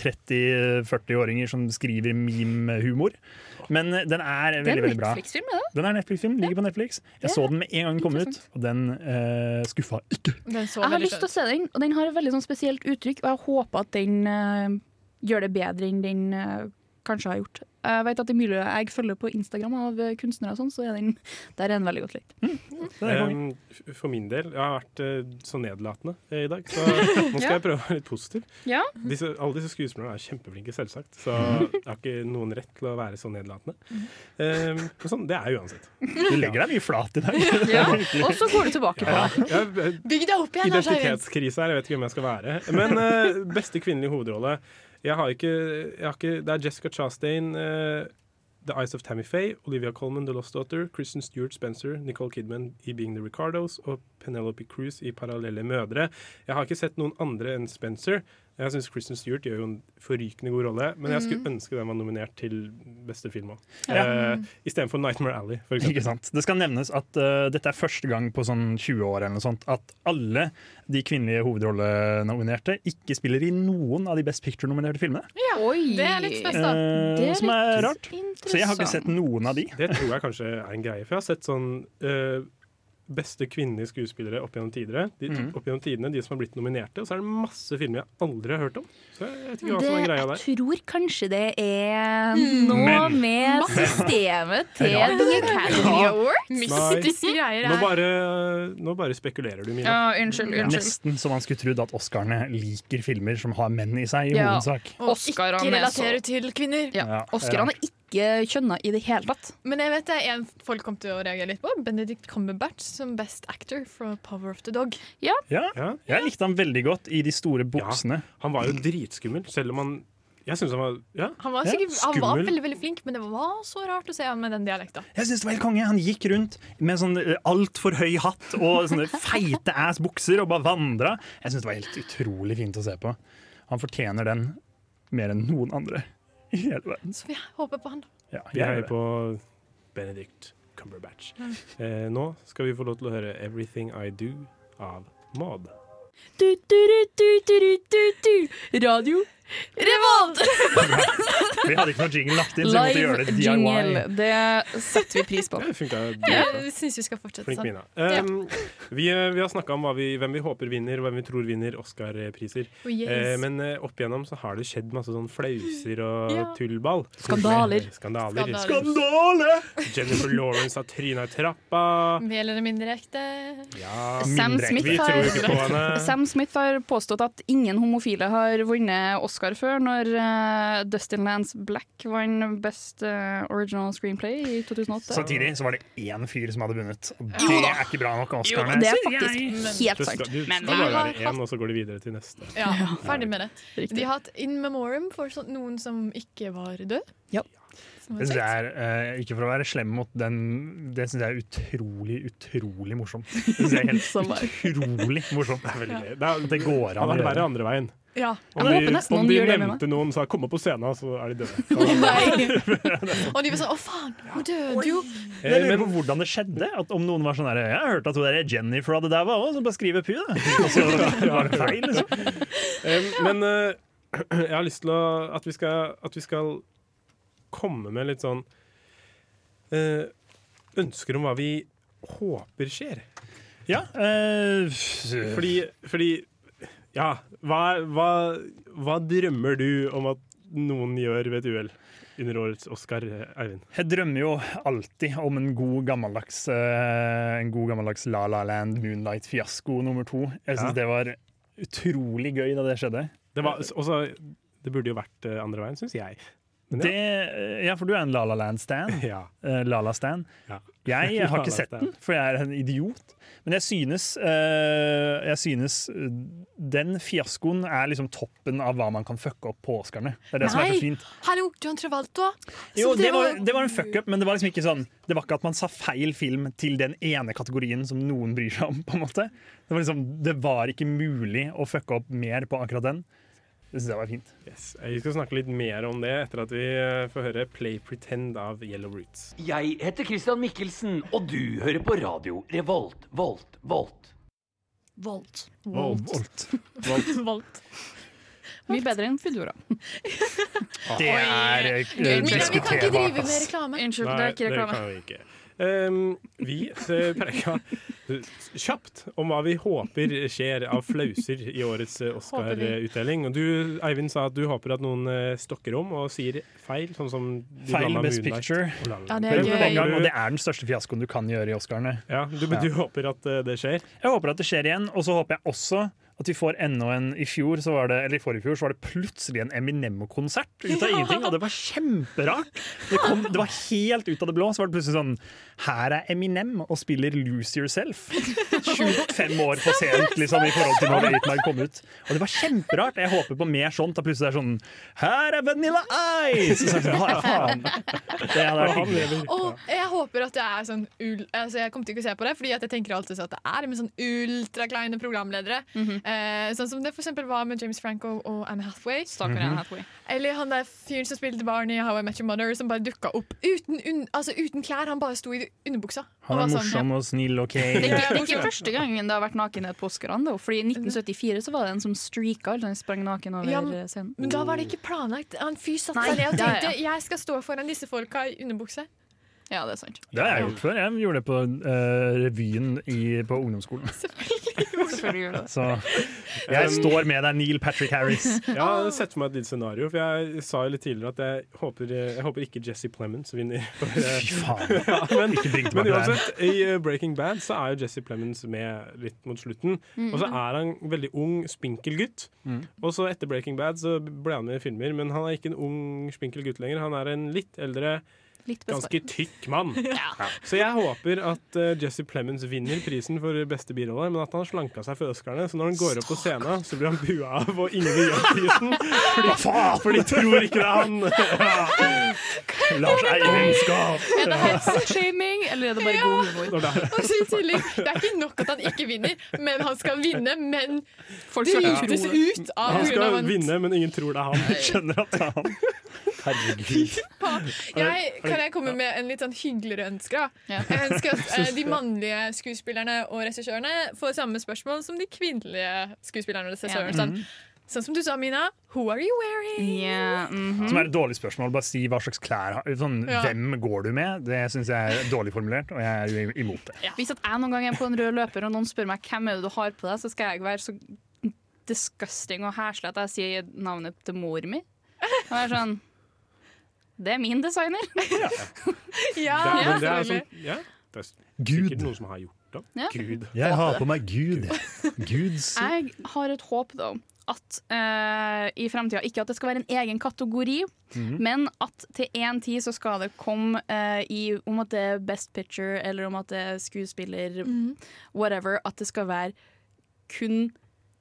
[SPEAKER 4] 30-40-åringer som skriver meme-humor. Men den er veldig,
[SPEAKER 2] en
[SPEAKER 4] veldig bra.
[SPEAKER 2] Netflix-film?
[SPEAKER 4] Den er Netflix-film, ligger på Netflix. Jeg så den med en gang den kom ut, og den uh, skuffa ikke.
[SPEAKER 6] Den så
[SPEAKER 2] Jeg har lyst til å se den, og den har et veldig sånn spesielt uttrykk. Og jeg håper at den uh, gjør det bedre enn den uh, kanskje har gjort. Jeg vet at i miljøet jeg følger på Instagram av kunstnere, og sånn, så er den, der er den veldig godt likt.
[SPEAKER 3] Um, for min del, jeg har vært eh, så nedlatende eh, i dag, så nå skal
[SPEAKER 2] Ja.
[SPEAKER 3] jeg prøve å være litt positiv.
[SPEAKER 2] Ja.
[SPEAKER 3] Disse, alle disse skuespillerne er kjempeflinke, selvsagt, så jeg har ikke noen rett til å være så nedlatende. Um, sånn, det er jeg uansett.
[SPEAKER 4] Du legger deg mye flat i dag.
[SPEAKER 2] Ja, og så går du tilbake på det.
[SPEAKER 3] Jeg,
[SPEAKER 6] Bygg deg opp igjen,
[SPEAKER 3] identitetskrise her, jeg vet ikke hvem jeg skal være. Men uh, beste kvinnelige hovedrolle jeg har ikke, jeg har ikke, Det er Jessica Chastain, uh, The Eyes of Tammy Faye, Olivia Colman, The Lost Daughter, Kristen Stewart Spencer, Nicole Kidman i Being the Ricardos og Penelope Cruz i Parallelle mødre. Jeg har ikke sett noen andre enn Spencer. Jeg syns Kristen Stewart gjør jo en forrykende god rolle, men jeg skulle ønske den var nominert til beste film òg.
[SPEAKER 4] Ja.
[SPEAKER 3] Uh, Istedenfor Nightmare Alley, for
[SPEAKER 4] Ikke
[SPEAKER 3] eksempel.
[SPEAKER 4] sant? Det skal nevnes at uh, dette er første gang på sånn 20 år eller noe sånt, at alle de kvinnelige hovedrollenominerte ikke spiller i noen av de Best Picture-nominerte filmene.
[SPEAKER 2] Oi!
[SPEAKER 6] Det er litt spes, da.
[SPEAKER 4] Eh,
[SPEAKER 2] Det er
[SPEAKER 4] som er
[SPEAKER 2] litt
[SPEAKER 4] rart. Så jeg har ikke sett noen av de.
[SPEAKER 3] Det tror jeg kanskje er en greie, for jeg har sett sånn eh, beste kvinnelige skuespillere opp gjennom tidene. De,
[SPEAKER 4] mm.
[SPEAKER 3] opp gjennom tidene, de som har blitt nominerte. Og så er det masse filmer jeg aldri har hørt om. Så jeg vet ikke hva som er greia der.
[SPEAKER 10] jeg tror kanskje det er
[SPEAKER 3] Mm.
[SPEAKER 10] noe
[SPEAKER 3] Men-
[SPEAKER 10] med systemet til
[SPEAKER 3] Ja.
[SPEAKER 10] The Academy. Awards.
[SPEAKER 6] Mystiske greier
[SPEAKER 3] Nå
[SPEAKER 6] her.
[SPEAKER 3] bare, nå bare spekulerer du, Mina.
[SPEAKER 2] Ja, unnskyld, unnskyld.
[SPEAKER 4] Nesten så man skulle trodd at Oscarene liker filmer som har menn i seg, i
[SPEAKER 2] Ja.
[SPEAKER 4] hovedsak.
[SPEAKER 6] Og ikke relaterer
[SPEAKER 2] så-
[SPEAKER 6] til kvinner.
[SPEAKER 2] Ja.
[SPEAKER 4] Ja.
[SPEAKER 2] Oscarene er ikke kjønna i det hele tatt.
[SPEAKER 6] Men jeg vet det er en folk kom til å reagere litt på. Benedict Cumberbatch som best actor fra Power of the Dog.
[SPEAKER 2] Ja.
[SPEAKER 4] Ja, jeg likte han veldig godt i de store buksene.
[SPEAKER 3] Han var jo dritskummel, selv om han Jeg synes han var ja,
[SPEAKER 6] Han var,
[SPEAKER 4] Ja,
[SPEAKER 6] sikkert, han var veldig veldig flink, men det var så rart å se han med den dialekta.
[SPEAKER 4] Jeg synes det var helt konge. Han gikk rundt med sånn altfor høy hatt og sånne feite ass bukser og bare vandra. Jeg synes det var helt utrolig fint å se på. Han fortjener den mer enn noen andre i hele verden.
[SPEAKER 6] Så vi håper på han. da.
[SPEAKER 4] Ja,
[SPEAKER 3] Vi heier på Benedict Cumberbatch. Eh, nå skal vi få lov til å høre 'Everything I Do' av Maud.
[SPEAKER 10] Du, du, du, du, du, du, du. Radio Revolt!
[SPEAKER 4] Vi hadde ikke noe jingle lagt inn, så vi måtte gjøre det
[SPEAKER 2] Live jingle. Det setter vi pris på.
[SPEAKER 3] Det funka
[SPEAKER 6] Jeg syns vi skal fortsette
[SPEAKER 3] Flink,
[SPEAKER 6] sånn.
[SPEAKER 3] Mina. Um, vi, vi har snakka om hva vi, hvem vi håper vinner, og hvem vi tror vinner Oscar-priser.
[SPEAKER 6] Oh, yes.
[SPEAKER 3] uh, men uh, opp igjennom så har det skjedd masse sånn flauser og
[SPEAKER 6] Ja.
[SPEAKER 3] tullball.
[SPEAKER 2] Skandaler.
[SPEAKER 3] Skandaler.
[SPEAKER 6] Skandale!
[SPEAKER 3] Jennifer Lawrence har tryna i trappa.
[SPEAKER 6] Mer eller mindre ekte.
[SPEAKER 3] Ja,
[SPEAKER 2] Sam
[SPEAKER 3] mindre.
[SPEAKER 2] Smith,
[SPEAKER 3] vi tror
[SPEAKER 2] har,
[SPEAKER 3] ikke på henne.
[SPEAKER 2] Sam Smith har påstått at ingen homofile har vunnet Oscar før, når uh, Dustin Lance Black vant Best uh, Original Screenplay i 2008.
[SPEAKER 4] Samtidig så var det én fyr som hadde vunnet. Og det
[SPEAKER 2] da.
[SPEAKER 4] er ikke bra nok av
[SPEAKER 2] Jo, det er faktisk
[SPEAKER 4] jeg.
[SPEAKER 2] helt
[SPEAKER 3] Det
[SPEAKER 2] sant.
[SPEAKER 3] skal, du skal bare være én, og så går de videre til neste.
[SPEAKER 6] Ja, ferdig med det.
[SPEAKER 2] Riktig.
[SPEAKER 6] De har hatt in memoriam for noen som ikke var død.
[SPEAKER 2] Ja.
[SPEAKER 4] Det er, uh, Ikke for å være slem mot den, det syns jeg er utrolig, utrolig morsomt. Det synes jeg er helt utrolig morsomt.
[SPEAKER 3] Det er veldig. Det, er,
[SPEAKER 4] det går an å
[SPEAKER 3] hadde vært verre andre veien.
[SPEAKER 6] Ja.
[SPEAKER 3] Om
[SPEAKER 2] Jeg
[SPEAKER 3] de,
[SPEAKER 2] håper nesten
[SPEAKER 3] om
[SPEAKER 2] noen
[SPEAKER 3] de
[SPEAKER 2] gjør det med
[SPEAKER 3] nevnte noen sa 'kom opp på scenen', så er de døde.
[SPEAKER 6] Og de var sånn 'å faen, hun døde jo'.
[SPEAKER 4] Jeg lurer på hvordan det skjedde. At om noen var sånn der, Jeg har hørt at hun der Jennifer hadde daua òg, så bare skriver pu, da. Og så var det feil. Liksom.
[SPEAKER 3] Eh, Men uh, jeg har lyst til å, at, vi skal, at vi skal komme med litt sånn uh, ønsker om hva vi håper skjer.
[SPEAKER 4] Ja, Uh,
[SPEAKER 3] Fordi, fordi Ja, hva, hva, hva drømmer du om at noen gjør ved et uhell under årets Oscar, Eivind?
[SPEAKER 4] Jeg drømmer jo alltid om en god gammeldags eh, En god gammeldags La La Land Moonlight-fiasko nummer to. Jeg syns
[SPEAKER 3] Ja.
[SPEAKER 4] det var utrolig gøy da det skjedde.
[SPEAKER 3] Det, var, også, det burde jo vært eh, andre veien, syns jeg. Men
[SPEAKER 4] Det, ja, for du er en La La Land-stan.
[SPEAKER 3] ja.
[SPEAKER 4] Eh, La La Stan.
[SPEAKER 3] Ja.
[SPEAKER 4] Jeg har ikke sett den, for jeg er en idiot. Men jeg synes, eh, jeg synes eh, den fiaskoen er liksom toppen av hva man kan fucke opp på Oscarene. Det er det som er så fint.
[SPEAKER 6] hallo, John Travolta.
[SPEAKER 4] Jo, det var, det var en fuck-up, men det var liksom ikke sånn Det var ikke at man sa feil film til den ene kategorien som noen bryr seg om. på en måte Det var liksom, det var ikke mulig å fucke opp mer på akkurat den. Det syns jeg var fint.
[SPEAKER 3] Yes. Vi skal snakke litt mer om det etter at vi eh, får høre 'Play Pretend' av Yellow Roots.
[SPEAKER 9] Jeg heter Christian Mikkelsen, og du hører på radio Revolt, Volt, Volt.
[SPEAKER 10] Volt.
[SPEAKER 3] Volt.
[SPEAKER 6] Volt.
[SPEAKER 2] Mye bedre enn Foodora.
[SPEAKER 4] Det er eh,
[SPEAKER 6] vi kan ikke drive med reklame.
[SPEAKER 2] Unnskyld, det er ikke
[SPEAKER 3] det kan vi ikke. Um, vi uh, preka kjapt om hva vi håper skjer av flauser i årets eh, Oscar-utdeling. Og du, Eivind, sa at du håper at noen eh, stokker om og sier feil, sånn som
[SPEAKER 4] Feil Best
[SPEAKER 3] Moonlight
[SPEAKER 4] Picture.
[SPEAKER 6] Ja, det er gøy.
[SPEAKER 4] gang, og det er den største fiaskoen du kan gjøre i Oscarene.
[SPEAKER 3] Ja, du, du håper at eh, det skjer?
[SPEAKER 4] Jeg håper at det skjer igjen, og så håper jeg også at vi får enda en I fjor, så var det, eller i forrige fjor, så var det plutselig en Eminem-konsert ut av ingenting, og det var kjemperart. Det, kom, det var helt ut av det blå, så var det plutselig sånn Her er Eminem og spiller Lose Yourself. 25 år for sent liksom, i forhold til når Eight kom ut. Og det var kjemperart. Jeg håper på mer sånt. Da plutselig det er sånn Her er Vanilla Ice! Så, så, ja, faen. Det hadde vært
[SPEAKER 3] Han
[SPEAKER 4] hyggelig.
[SPEAKER 3] lever.
[SPEAKER 6] Og jeg håper at det er sånn ul altså Jeg kommer til ikke å se på det, Fordi jeg tenker alltid så at det er med sånn ultrakleine programledere. eh, sånn som det for eksempel var med James Franco og Anne Hathaway.
[SPEAKER 2] Anne Hathaway.
[SPEAKER 6] Eller han der fyren som spilte barn i How I Met Your Mother, som bare dukka opp uten, un altså, uten klær. Han bare sto i underbuksa.
[SPEAKER 4] Han er
[SPEAKER 6] var sånn,
[SPEAKER 4] morsom og snill, OK?
[SPEAKER 2] Det er, ikke, det er ikke første gangen det har vært nakenhet på Oscarene. Fordi I 1974 så var det en som streaka, eller han sprang naken over
[SPEAKER 6] Ja, men-
[SPEAKER 2] scenen.
[SPEAKER 6] Men da var det ikke planlagt. Han fyr satte seg ned og
[SPEAKER 2] ja, ja.
[SPEAKER 6] tenkte jeg skal stå foran disse folka i underbukse.
[SPEAKER 2] Ja, det er sant.
[SPEAKER 4] Det har jeg gjort før. Jeg gjorde det på uh, revyen i, på ungdomsskolen.
[SPEAKER 2] Selvfølgelig gjorde du det.
[SPEAKER 4] Så jeg står med deg, Neil Patrick Harris.
[SPEAKER 3] Jeg har sett for meg et lite scenario, for jeg sa jo litt tidligere at jeg håper, jeg håper ikke Jesse Plemons vinner. For, uh,
[SPEAKER 4] Fy faen.
[SPEAKER 3] ja, men,
[SPEAKER 4] Ikke bring tilbake
[SPEAKER 3] men uansett, i eh, Breaking Bad så er jo Jesse Plemons med litt mot slutten.
[SPEAKER 4] Mm.
[SPEAKER 3] Og så er han en veldig ung, spinkel gutt.
[SPEAKER 4] Mm.
[SPEAKER 3] Og så etter Breaking Bad så ble han med i filmer, men han er ikke en ung, spinkel gutt lenger. Han er en litt eldre Ganske tykk mann.
[SPEAKER 2] Ja.
[SPEAKER 3] Så jeg håper at uh, Jesse Plemons vinner prisen for beste birolle, men at han har slanka seg for Oscarene. Så når han går opp på scenen, så blir han bua av, og ingen vil gi prisen. Fordi, for de tror ikke det er han.
[SPEAKER 4] Lars Eivind
[SPEAKER 2] Er det helseshaming, eller er det bare god humor?
[SPEAKER 6] Det er ikke nok at han ikke vinner, men han skal vinne, men
[SPEAKER 2] Folk skal
[SPEAKER 6] ut av
[SPEAKER 3] Han
[SPEAKER 6] grunn av
[SPEAKER 3] skal vinne, men ingen tror det er han.
[SPEAKER 4] Skjønner at det er han. Herregud.
[SPEAKER 6] Jeg, kan jeg komme med en litt sånn hyggeligere ønske? da? Jeg ønsker at eh, de mannlige skuespillerne og regissørene får samme spørsmål som de kvinnelige skuespillerne og regissørene.
[SPEAKER 4] Ja.
[SPEAKER 6] Sånn,
[SPEAKER 4] Mhm.
[SPEAKER 6] sånn som du sa, Mina. Who are you wearing?
[SPEAKER 4] Som er et dårlig spørsmål. Bare si hva slags klær sånn,
[SPEAKER 6] Ja.
[SPEAKER 4] Hvem går du med? Det syns jeg er dårlig formulert, og jeg er imot det.
[SPEAKER 2] Hvis at jeg noen gang er på en rød løper og noen spør meg hvem er det du har på deg, så skal jeg være så disgusting og heslig at jeg sier navnet til mor mi. Og jeg er sånn Det er min designer.
[SPEAKER 6] Ja,
[SPEAKER 3] Det er, det er, sånn, ja, det er
[SPEAKER 4] Gud.
[SPEAKER 3] sikkert noen som har gjort det.
[SPEAKER 2] Ja.
[SPEAKER 3] Gud.
[SPEAKER 4] Jeg har på meg Gud. Guds
[SPEAKER 2] Jeg har et håp, da, at uh, i fremtida Ikke at det skal være en egen kategori,
[SPEAKER 4] Mhm.
[SPEAKER 2] men at til en tid så skal det komme uh, i, om at det er Best Picture, eller om at det er skuespiller, whatever, at det skal være kun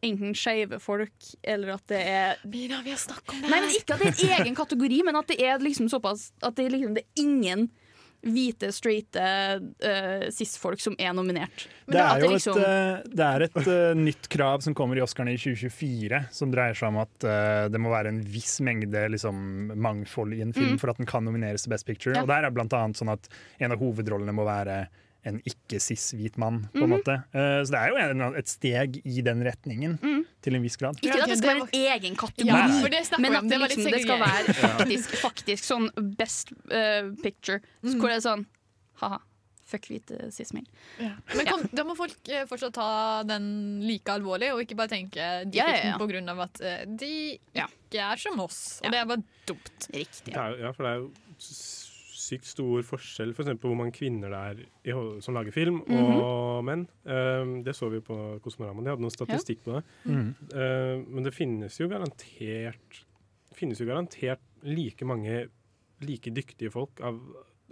[SPEAKER 2] enten skeive folk, eller at det er
[SPEAKER 6] Mina, vi har snakket om det
[SPEAKER 2] Nei, men Ikke at det er en egen kategori, men at det er liksom såpass At det er, liksom, det er ingen hvite, straighte uh, cis-folk som er nominert. Men
[SPEAKER 4] Det er jo
[SPEAKER 2] liksom-
[SPEAKER 4] et, eh, det er et uh, nytt krav som kommer i Oscarene i 2024, som dreier seg om at uh, det må være en viss mengde liksom, mangfold i en film
[SPEAKER 2] Mm.
[SPEAKER 4] for at den kan nomineres til Best Picture.
[SPEAKER 2] Ja.
[SPEAKER 4] Og der er blant annet sånn at en av hovedrollene må være en ikke-cis-hvit mann. på en
[SPEAKER 2] Mhm.
[SPEAKER 4] måte. Uh, så det er jo en, et steg i den retningen,
[SPEAKER 2] Mm.
[SPEAKER 4] til en viss grad.
[SPEAKER 2] Ikke at det skal være en egen kategori,
[SPEAKER 6] Ja, for det snakket
[SPEAKER 2] men at det, liksom, det skal være faktisk, faktisk sånn best uh, picture. Så
[SPEAKER 6] Mm.
[SPEAKER 2] Hvor det er sånn ha-ha, fuck hvite cis-menn.
[SPEAKER 6] Ja. Men kan, da må folk eh, fortsatt ta den like alvorlig, og ikke bare tenke de
[SPEAKER 2] Ja, ja, ja.
[SPEAKER 6] på grunn av at eh, de ikke er som oss. Og det er bare dumt.
[SPEAKER 2] Riktig.
[SPEAKER 3] Ja, for det er jo sykt stor forskjell for eksempel hvor mange kvinner det er i, som lager film, og menn. Um, det så vi på Kosmorama. De hadde noen statistikk på det.
[SPEAKER 4] Mm.
[SPEAKER 3] Uh, men det finnes jo garantert finnes jo garantert like mange like dyktige folk av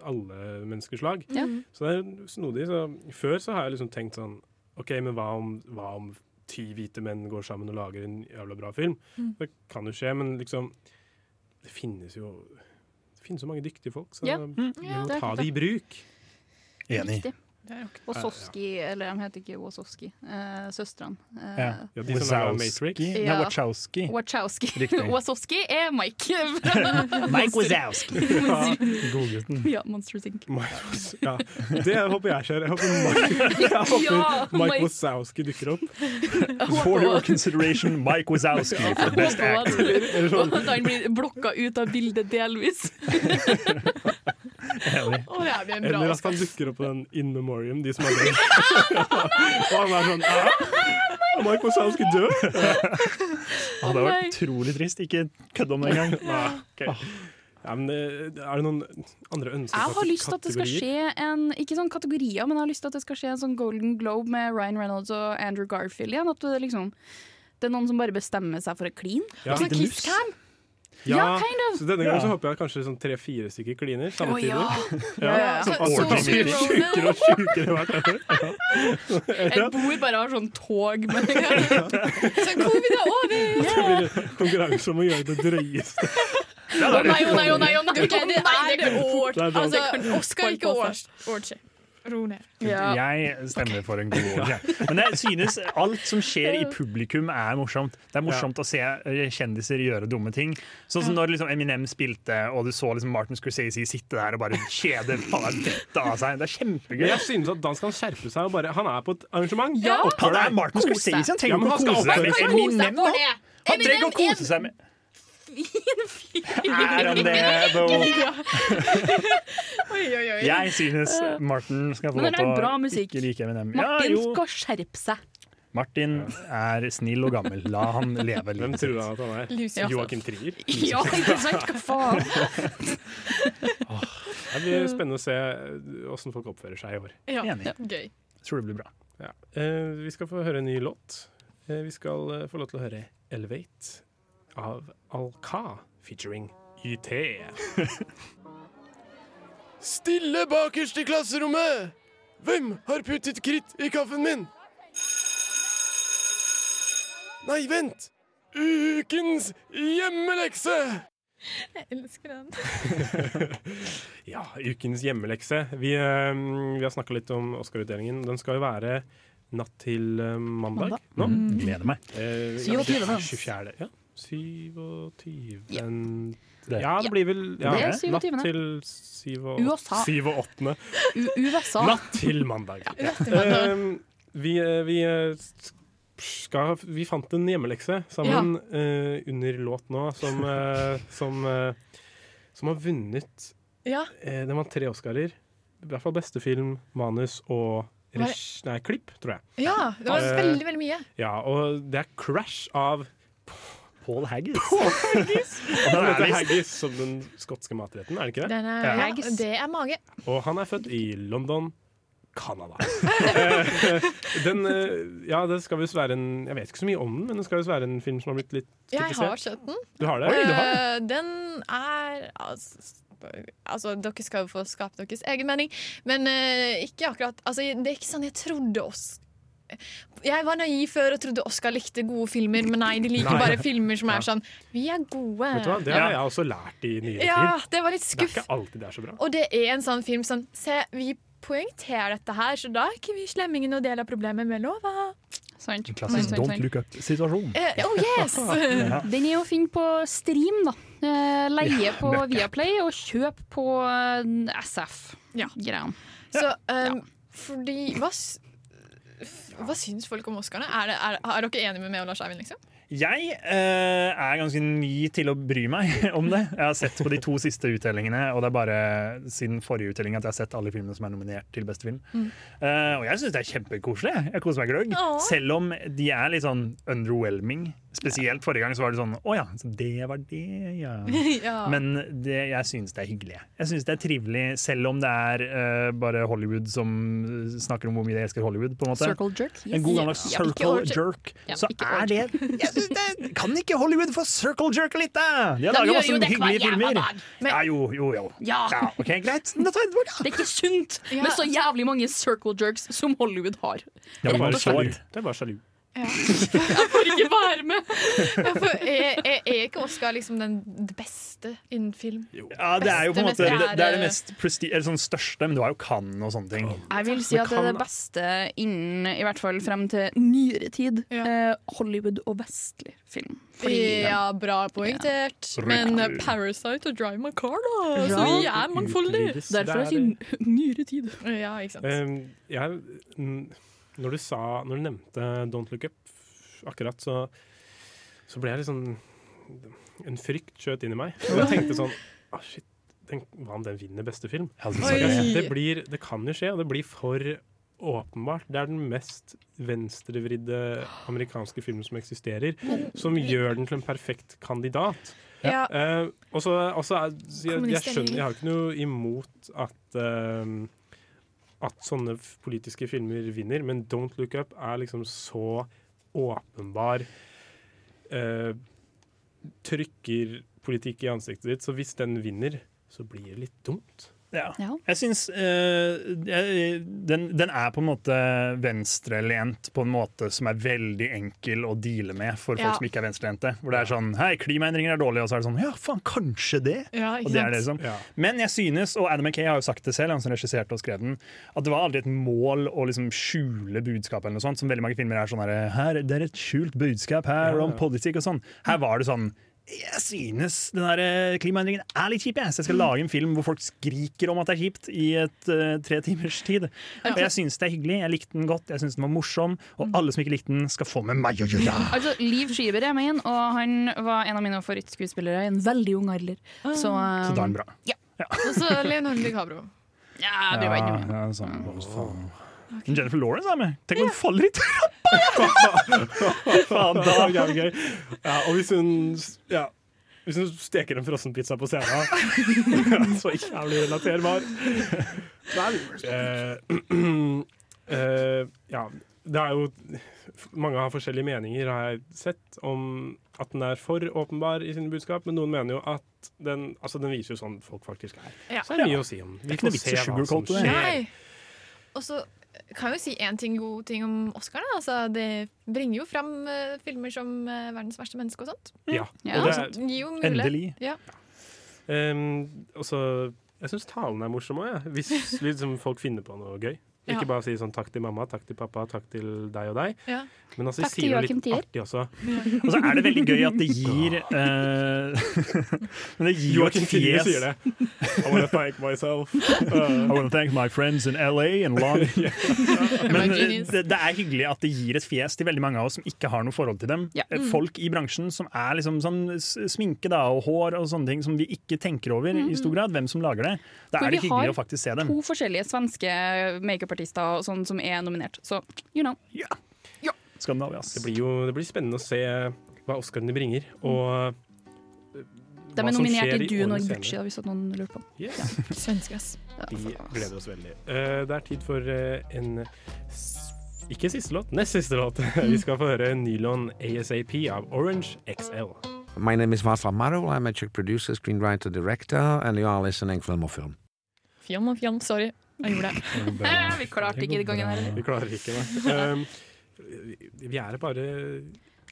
[SPEAKER 3] alle menneskers lag.
[SPEAKER 2] Ja.
[SPEAKER 3] Så det er snodig. Så før så har jeg liksom tenkt sånn OK, men hva om, hva om ti hvite menn går sammen og lager en jævla bra film?
[SPEAKER 2] Mm.
[SPEAKER 3] Det kan jo skje, men liksom Det finnes jo finnes så mange dyktige folk, så
[SPEAKER 2] Ja.
[SPEAKER 3] vi
[SPEAKER 2] Mm. Ja,
[SPEAKER 3] må ta det i bruk.
[SPEAKER 4] Enig.
[SPEAKER 2] Riktig. Wazowski, eller de heter ikke Wasowski, eh, søstrene. Eh,
[SPEAKER 4] Ja.
[SPEAKER 3] Ja, de
[SPEAKER 4] Wazowski.
[SPEAKER 3] Matrix.
[SPEAKER 4] Nei,
[SPEAKER 2] Ja.
[SPEAKER 4] Wachowski.
[SPEAKER 2] Wachowski. Wasowski er Mike.
[SPEAKER 4] Mike Wazowski. Godgutten.
[SPEAKER 2] Ja, Monsters Inc.
[SPEAKER 3] Ja, det håper jeg skjer. Jeg håper Mike, jeg håper
[SPEAKER 2] Ja,
[SPEAKER 3] Mike. Wazowski dukker opp.
[SPEAKER 4] For your consideration, Mike Wazowski for best actor.
[SPEAKER 3] Eller sånn-
[SPEAKER 2] at han blir blokka ut av bildet delvis.
[SPEAKER 4] Enig.
[SPEAKER 6] Å, det blir en bra
[SPEAKER 3] Eller at han dukker opp på den In Memoriam, de som har dødd. og han er sånn «Hæ? Er Mike Wazowski død?
[SPEAKER 4] Ja, det hadde vært utrolig trist. Ikke kødd om det engang.
[SPEAKER 3] Nei, ok. Ja, men, eh, er det noen andre ønsker?
[SPEAKER 2] Jeg har lyst til at det skal skje en Ikke sånn kategorier, men jeg har lyst til at det skal skje en sånn Golden Globe med Ryan Reynolds og Andrew Garfield igjen. At det liksom Det er noen som bare bestemmer seg for å kline.
[SPEAKER 3] Ja.
[SPEAKER 2] Sånn Kiss Cam.
[SPEAKER 3] Ja,
[SPEAKER 2] kind of.
[SPEAKER 3] så denne gangen så håper jeg kanskje sånn tre-fire stykker kliner samtidig.
[SPEAKER 2] Oh,
[SPEAKER 3] Ja,
[SPEAKER 2] Ja, ja. Så- så-
[SPEAKER 3] blir
[SPEAKER 2] så-
[SPEAKER 3] sjukere og sjukere hvert år. Ja.
[SPEAKER 2] Et bord bare har sånn tog med
[SPEAKER 6] Så covid er over!
[SPEAKER 3] Så blir det konkurranse om å gjøre det drøyeste.
[SPEAKER 2] Å nei, å nei, å nei,
[SPEAKER 6] det er det år.
[SPEAKER 3] Det sånn.
[SPEAKER 6] Altså, Oscar ikke års. Ro ned.
[SPEAKER 4] Jeg stemmer for en god år. Men jeg synes alt som skjer i publikum er morsomt. Det er morsomt å se eh, kjendiser gjøre dumme ting. Sånn som når liksom Eminem spilte, og du så liksom Martin Scorsese sitte der og bare kjede faen dette av seg. Det er kjempegøy.
[SPEAKER 3] Jeg synes at Dan skal skjerpe seg. Og bare, han er på et arrangement.
[SPEAKER 2] Ja.
[SPEAKER 4] Han er. Martin Scorsese, han trenger
[SPEAKER 3] Ja,
[SPEAKER 4] ikke å kose seg med. Eminem nå. Han trenger å kose seg med
[SPEAKER 2] fin fyr.
[SPEAKER 4] Er han det, though?
[SPEAKER 6] Oi, oi, oi.
[SPEAKER 4] Jeg synes Martin skal få lov til å ikke like Eminem. Ja,
[SPEAKER 2] Martin
[SPEAKER 4] ja,
[SPEAKER 2] skal skjerpe seg.
[SPEAKER 4] Martin er snill og gammel. La han leve
[SPEAKER 3] Hvem tror han at han er?
[SPEAKER 2] Lucy.
[SPEAKER 3] Joakim Trier?
[SPEAKER 2] Ja, ikke sant? Hva faen?
[SPEAKER 3] Det blir spennende å se åssen folk oppfører seg i år.
[SPEAKER 6] Ja,
[SPEAKER 4] Enig.
[SPEAKER 6] gøy.
[SPEAKER 4] Tror det blir bra.
[SPEAKER 3] Ja. Eh, vi skal få høre en ny låt. Eh, vi skal eh, få lov til å høre 'Elevate' av Al-Ka featuring YT.
[SPEAKER 16] Stille bakerst i klasserommet! Hvem har puttet kritt i kaffen min? Nei, vent! Ukens hjemmelekse!
[SPEAKER 6] Jeg elsker den.
[SPEAKER 3] ja, ukens hjemmelekse. Vi, eh, vi har snakka litt om Oscar-utdelingen. Den skal jo være natt til eh, mandag,
[SPEAKER 4] Mandag.
[SPEAKER 3] nå.
[SPEAKER 4] Mm. Gleder meg.
[SPEAKER 3] Eh, ja, 24. Ja. 27.
[SPEAKER 2] Ja.
[SPEAKER 3] Ja. ja, det blir vel ja,
[SPEAKER 2] Det er 27..
[SPEAKER 3] natt til 7 og,
[SPEAKER 2] USA.
[SPEAKER 3] 7 og 8.
[SPEAKER 2] U USA.
[SPEAKER 3] Natt til mandag.
[SPEAKER 2] Ja.
[SPEAKER 3] Uh. Vi, eh, vi eh, skal, vi fant en hjemmelekse sammen uh, under låt nå, som, uh, som, som har vunnet
[SPEAKER 6] Ja.
[SPEAKER 3] Den vant tre Oscarer. I hvert fall beste film, manus og
[SPEAKER 6] Var
[SPEAKER 3] nei, klipp, tror jeg.
[SPEAKER 6] Ja, det var veldig, veldig mye.
[SPEAKER 3] Ja, og det er Crash av
[SPEAKER 4] Paul Haggis.
[SPEAKER 3] Paul Haggis. Og
[SPEAKER 4] Den er
[SPEAKER 3] heter Haggis som den skotske matretten, er det ikke det?
[SPEAKER 6] Den er,
[SPEAKER 3] Ja.
[SPEAKER 6] det er mage.
[SPEAKER 3] Og han er født i London, Canada. Eh, den, eh, ja, det skal visst være en Jeg vet ikke så mye om den, men det skal visst være en film som har blitt litt
[SPEAKER 6] Jeg har
[SPEAKER 3] kritisert.
[SPEAKER 6] sett den.
[SPEAKER 3] Du har det? Oi, du har.
[SPEAKER 6] Eh, Den er altså, altså, dere skal jo få skape deres egen mening, men uh, ikke akkurat altså, Det er ikke sånn jeg trodde oss jeg var naiv før og trodde Oscar likte gode filmer, men nei, de liker
[SPEAKER 3] Nei.
[SPEAKER 6] bare filmer som
[SPEAKER 3] Ja.
[SPEAKER 6] er sånn Vi er gode.
[SPEAKER 3] Vet du hva? Det har jeg også lært i nyere
[SPEAKER 6] Ja,
[SPEAKER 3] tid.
[SPEAKER 6] det var litt
[SPEAKER 3] Det er ikke alltid det er så bra.
[SPEAKER 6] Og det er en sånn film sånn Se, vi poengterer dette her, så da er ikke vi slemmingen og del av problemet med lova.
[SPEAKER 2] Sant.
[SPEAKER 4] Klassisk
[SPEAKER 2] Sant,
[SPEAKER 4] don't look up-situasjon.
[SPEAKER 6] Uh, oh yes!
[SPEAKER 4] Ja.
[SPEAKER 2] Den er å finne på stream, da. Eh, Leie
[SPEAKER 6] Ja,
[SPEAKER 2] på. Viaplay og kjøp på eh, SF.
[SPEAKER 6] Ja. Så um, fordi hva, hva syns folk om Oscarene? Er, det, er, er dere enige med meg og Lars Eivind? Liksom?
[SPEAKER 4] Jeg eh, er ganske ny til å bry meg om det. Jeg har sett på de to siste uttellingene, og det er bare siden forrige uttelling at jeg har sett alle filmene som er nominert til beste film.
[SPEAKER 6] Mm.
[SPEAKER 4] Eh, og jeg syns det er kjempekoselig. Jeg koser meg gløgg.
[SPEAKER 6] Åh.
[SPEAKER 4] Selv om de er litt sånn underwhelming. Spesielt forrige gang så var det sånn Å ja, så det var det, ja.
[SPEAKER 6] Ja.
[SPEAKER 4] Men det, jeg syns det er hyggelig. Jeg syns det er trivelig, selv om det er uh, bare Hollywood som snakker om hvor mye de elsker Hollywood. på en måte
[SPEAKER 2] Circle jerk, yes.
[SPEAKER 4] En god gammeldags circle jerk. Så er det synes det, Kan ikke Hollywood få circle jerke litt, da? De har laga masse
[SPEAKER 2] jo
[SPEAKER 4] hyggelige filmer.
[SPEAKER 2] Men-
[SPEAKER 4] Ja, jo, jo, jo.
[SPEAKER 2] Ja.
[SPEAKER 4] ok, Greit. Det
[SPEAKER 2] er ikke sunt med så jævlig mange circle jerks som Hollywood har.
[SPEAKER 4] Ja.
[SPEAKER 3] Det er bare sjalu.
[SPEAKER 2] Jeg får ikke være med!
[SPEAKER 6] Jeg får, er, er, er ikke Oscar liksom den beste innen film?
[SPEAKER 4] Ja, det er jo på en måte det, det er det mest presti eller sånn største, men du har jo Cannes og sånne ting.
[SPEAKER 2] Jeg vil si at det er det beste innen, i hvert fall frem til nyere tid, ja. Hollywood og vestlig film. Fordi-
[SPEAKER 6] Ja, bra poengtert. Men uh, Parasite og Drive My Car, da. Så vi er mangfoldige.
[SPEAKER 3] Derfor
[SPEAKER 2] Derfor
[SPEAKER 3] Det
[SPEAKER 2] jeg sier nyere tid.
[SPEAKER 6] Ja, ikke sant.
[SPEAKER 3] Um, jeg, når du sa Når du nevnte Don't Look Up akkurat, så, så ble jeg litt sånn En frykt skjøt inn i meg. Og jeg tenkte sånn ah, shit, den, Hva om den vinner beste film?
[SPEAKER 4] Det
[SPEAKER 3] blir, det kan jo skje, og det blir for åpenbart. Det er den mest venstrevridde amerikanske filmen som eksisterer, som gjør den til en perfekt kandidat.
[SPEAKER 6] Ja.
[SPEAKER 3] Uh, og så jeg, jeg skjønner Jeg har ikke noe imot at eh, At sånne politiske filmer vinner, men Don't Look Up er liksom så åpenbar eh, Trykker politikk i ansiktet ditt, så hvis den vinner, så blir det litt dumt.
[SPEAKER 4] Ja. Jeg syns uh, den, den er på en måte venstrelent på en måte som er veldig enkel å deale med for folk
[SPEAKER 6] Ja.
[SPEAKER 4] som ikke er venstrelente. Hvor det er sånn Hei, klimaendringer er dårlig, og så er det sånn Ja, faen, kanskje det?
[SPEAKER 6] Ja,
[SPEAKER 4] og det er det, liksom. Men jeg synes, og Adam McKay har jo sagt det selv, han som regisserte og skrev den, at det var aldri et mål å liksom skjule budskapet eller noe sånt, som veldig mange filmer er sånn her, her Det er et skjult budskap her
[SPEAKER 3] Ja, ja.
[SPEAKER 4] om politikk og sånn. Her var det sånn jeg synes den der eh, klimaendringen er litt kjip. Jeg. Så jeg skal lage en film hvor folk skriker om at det er kjipt i et uh, tre timers tid. Og jeg synes det er hyggelig. Jeg likte den godt, jeg synes den var morsom. Og alle som ikke likte den, skal få med meg å gjøre.
[SPEAKER 2] Altså, Liv Skyber er med inn, og han var en av mine favorittskuespillere i en veldig ung alder. Så,
[SPEAKER 4] Så da er han bra.
[SPEAKER 2] Ja.
[SPEAKER 6] Og så Leonardo DiCaprio.
[SPEAKER 2] Ja, det var ikke noe.
[SPEAKER 4] Ja, sånn. Men Jennifer Lawrence er med. Tenk om hun faller i trappa!
[SPEAKER 3] Fy faen, da er det gøy. Ja, og hvis hun ja, hvis hun steker en frossenpizza på scenen Så jævlig relaterbar. Uh, uh, ja, det er jo Mange har forskjellige meninger, har jeg sett, om at den er for åpenbar i sine budskap, men noen mener jo at den, altså den viser jo sånn folk faktisk er.
[SPEAKER 6] Ja.
[SPEAKER 3] Så det er mye
[SPEAKER 6] Ja.
[SPEAKER 3] å si om.
[SPEAKER 4] Vi får se hva som skjer.
[SPEAKER 6] Nei. Og så kan jo si én ting, god ting om Oscar. Da. Altså, det bringer jo fram uh, filmer som uh, 'Verdens verste menneske' og sånt.
[SPEAKER 3] Ja,
[SPEAKER 6] Ja,
[SPEAKER 3] og det
[SPEAKER 6] er gir jo.
[SPEAKER 3] Endelig.
[SPEAKER 6] Ja.
[SPEAKER 3] Um, også, Jeg syns talene er morsomme òg, ja. Hvis liksom, folk finner på noe gøy.
[SPEAKER 6] Ja.
[SPEAKER 3] Ikke bare si sånn 'takk til mamma', 'takk til pappa', 'takk til deg og deg'.
[SPEAKER 6] Ja.
[SPEAKER 3] Men altså,
[SPEAKER 2] Takk til
[SPEAKER 3] sier jo
[SPEAKER 2] Joachim
[SPEAKER 3] litt
[SPEAKER 2] Trier.
[SPEAKER 3] artig også.
[SPEAKER 4] Og så er det veldig gøy at det gir uh, Men det gir jo et fjes
[SPEAKER 3] sier det. I wanna thank myself.
[SPEAKER 4] I wanna thank my friends in LA and Long. Men det, det er hyggelig at det gir et fjes til veldig mange av oss som ikke har noe forhold til dem.
[SPEAKER 2] Ja.
[SPEAKER 4] Eh,
[SPEAKER 2] Mm.
[SPEAKER 4] Folk i bransjen som er liksom sånn sminke da, og hår og sånne ting som vi ikke tenker over i stor grad, hvem som lager det. Da
[SPEAKER 2] For
[SPEAKER 4] er det hyggelig å faktisk se dem.
[SPEAKER 2] Vi har To forskjellige svenske makeupartister og sånn som er nominert. Så you know.
[SPEAKER 4] Skandinavias.
[SPEAKER 3] Det blir jo det blir spennende å se hva Oscarene bringer, og
[SPEAKER 2] De
[SPEAKER 3] hva
[SPEAKER 2] er
[SPEAKER 3] som
[SPEAKER 2] nominert
[SPEAKER 3] skjer
[SPEAKER 2] i Dune
[SPEAKER 3] årene
[SPEAKER 2] og
[SPEAKER 3] senere.
[SPEAKER 2] Gucci, da, hvis noen lurer på.
[SPEAKER 3] Yes.
[SPEAKER 6] Svenske, ass.
[SPEAKER 3] Vi gleder oss veldig. Uh, det er tid for uh, en ikke siste låt, nest siste låt. Vi skal få høre Nylon ASAP av Orange XL.
[SPEAKER 17] My name is Václav Marul. I'm a Czech producer, screenwriter, director, and you are listening Film og Film.
[SPEAKER 6] Film og Film, sorry. Jeg gjorde det.
[SPEAKER 2] Vi klarte ikke den gangen her.
[SPEAKER 3] Vi klarer ikke, det. Um, vi er bare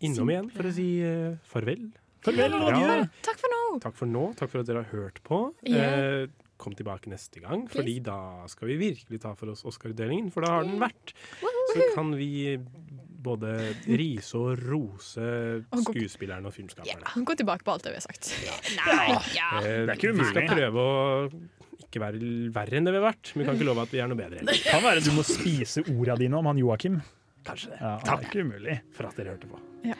[SPEAKER 3] innom igjen for å si uh, farvel.
[SPEAKER 4] Farvel ja.
[SPEAKER 6] Takk for nå.
[SPEAKER 3] Takk for nå. Takk for at dere har hørt på.
[SPEAKER 6] Yeah.
[SPEAKER 3] Uh, kom tilbake neste gang, fordi da skal vi virkelig ta for oss Oscar-utdelingen. For da har den vært. Så kan vi både rise og rose
[SPEAKER 6] Og
[SPEAKER 3] skuespillerne og filmskaperne.
[SPEAKER 6] Gå tilbake på alt det vi har sagt.
[SPEAKER 2] Nei,
[SPEAKER 3] ja.
[SPEAKER 4] Det er ikke
[SPEAKER 3] vi skal prøve å ikke være verre enn det vi har vært, men vi kan ikke love at vi er noe bedre.
[SPEAKER 4] Det kan være du må spise orda dine om han Joakim.
[SPEAKER 3] Kanskje det.
[SPEAKER 4] Ja, det er ikke umulig.
[SPEAKER 3] For at dere hørte på.
[SPEAKER 6] Ja.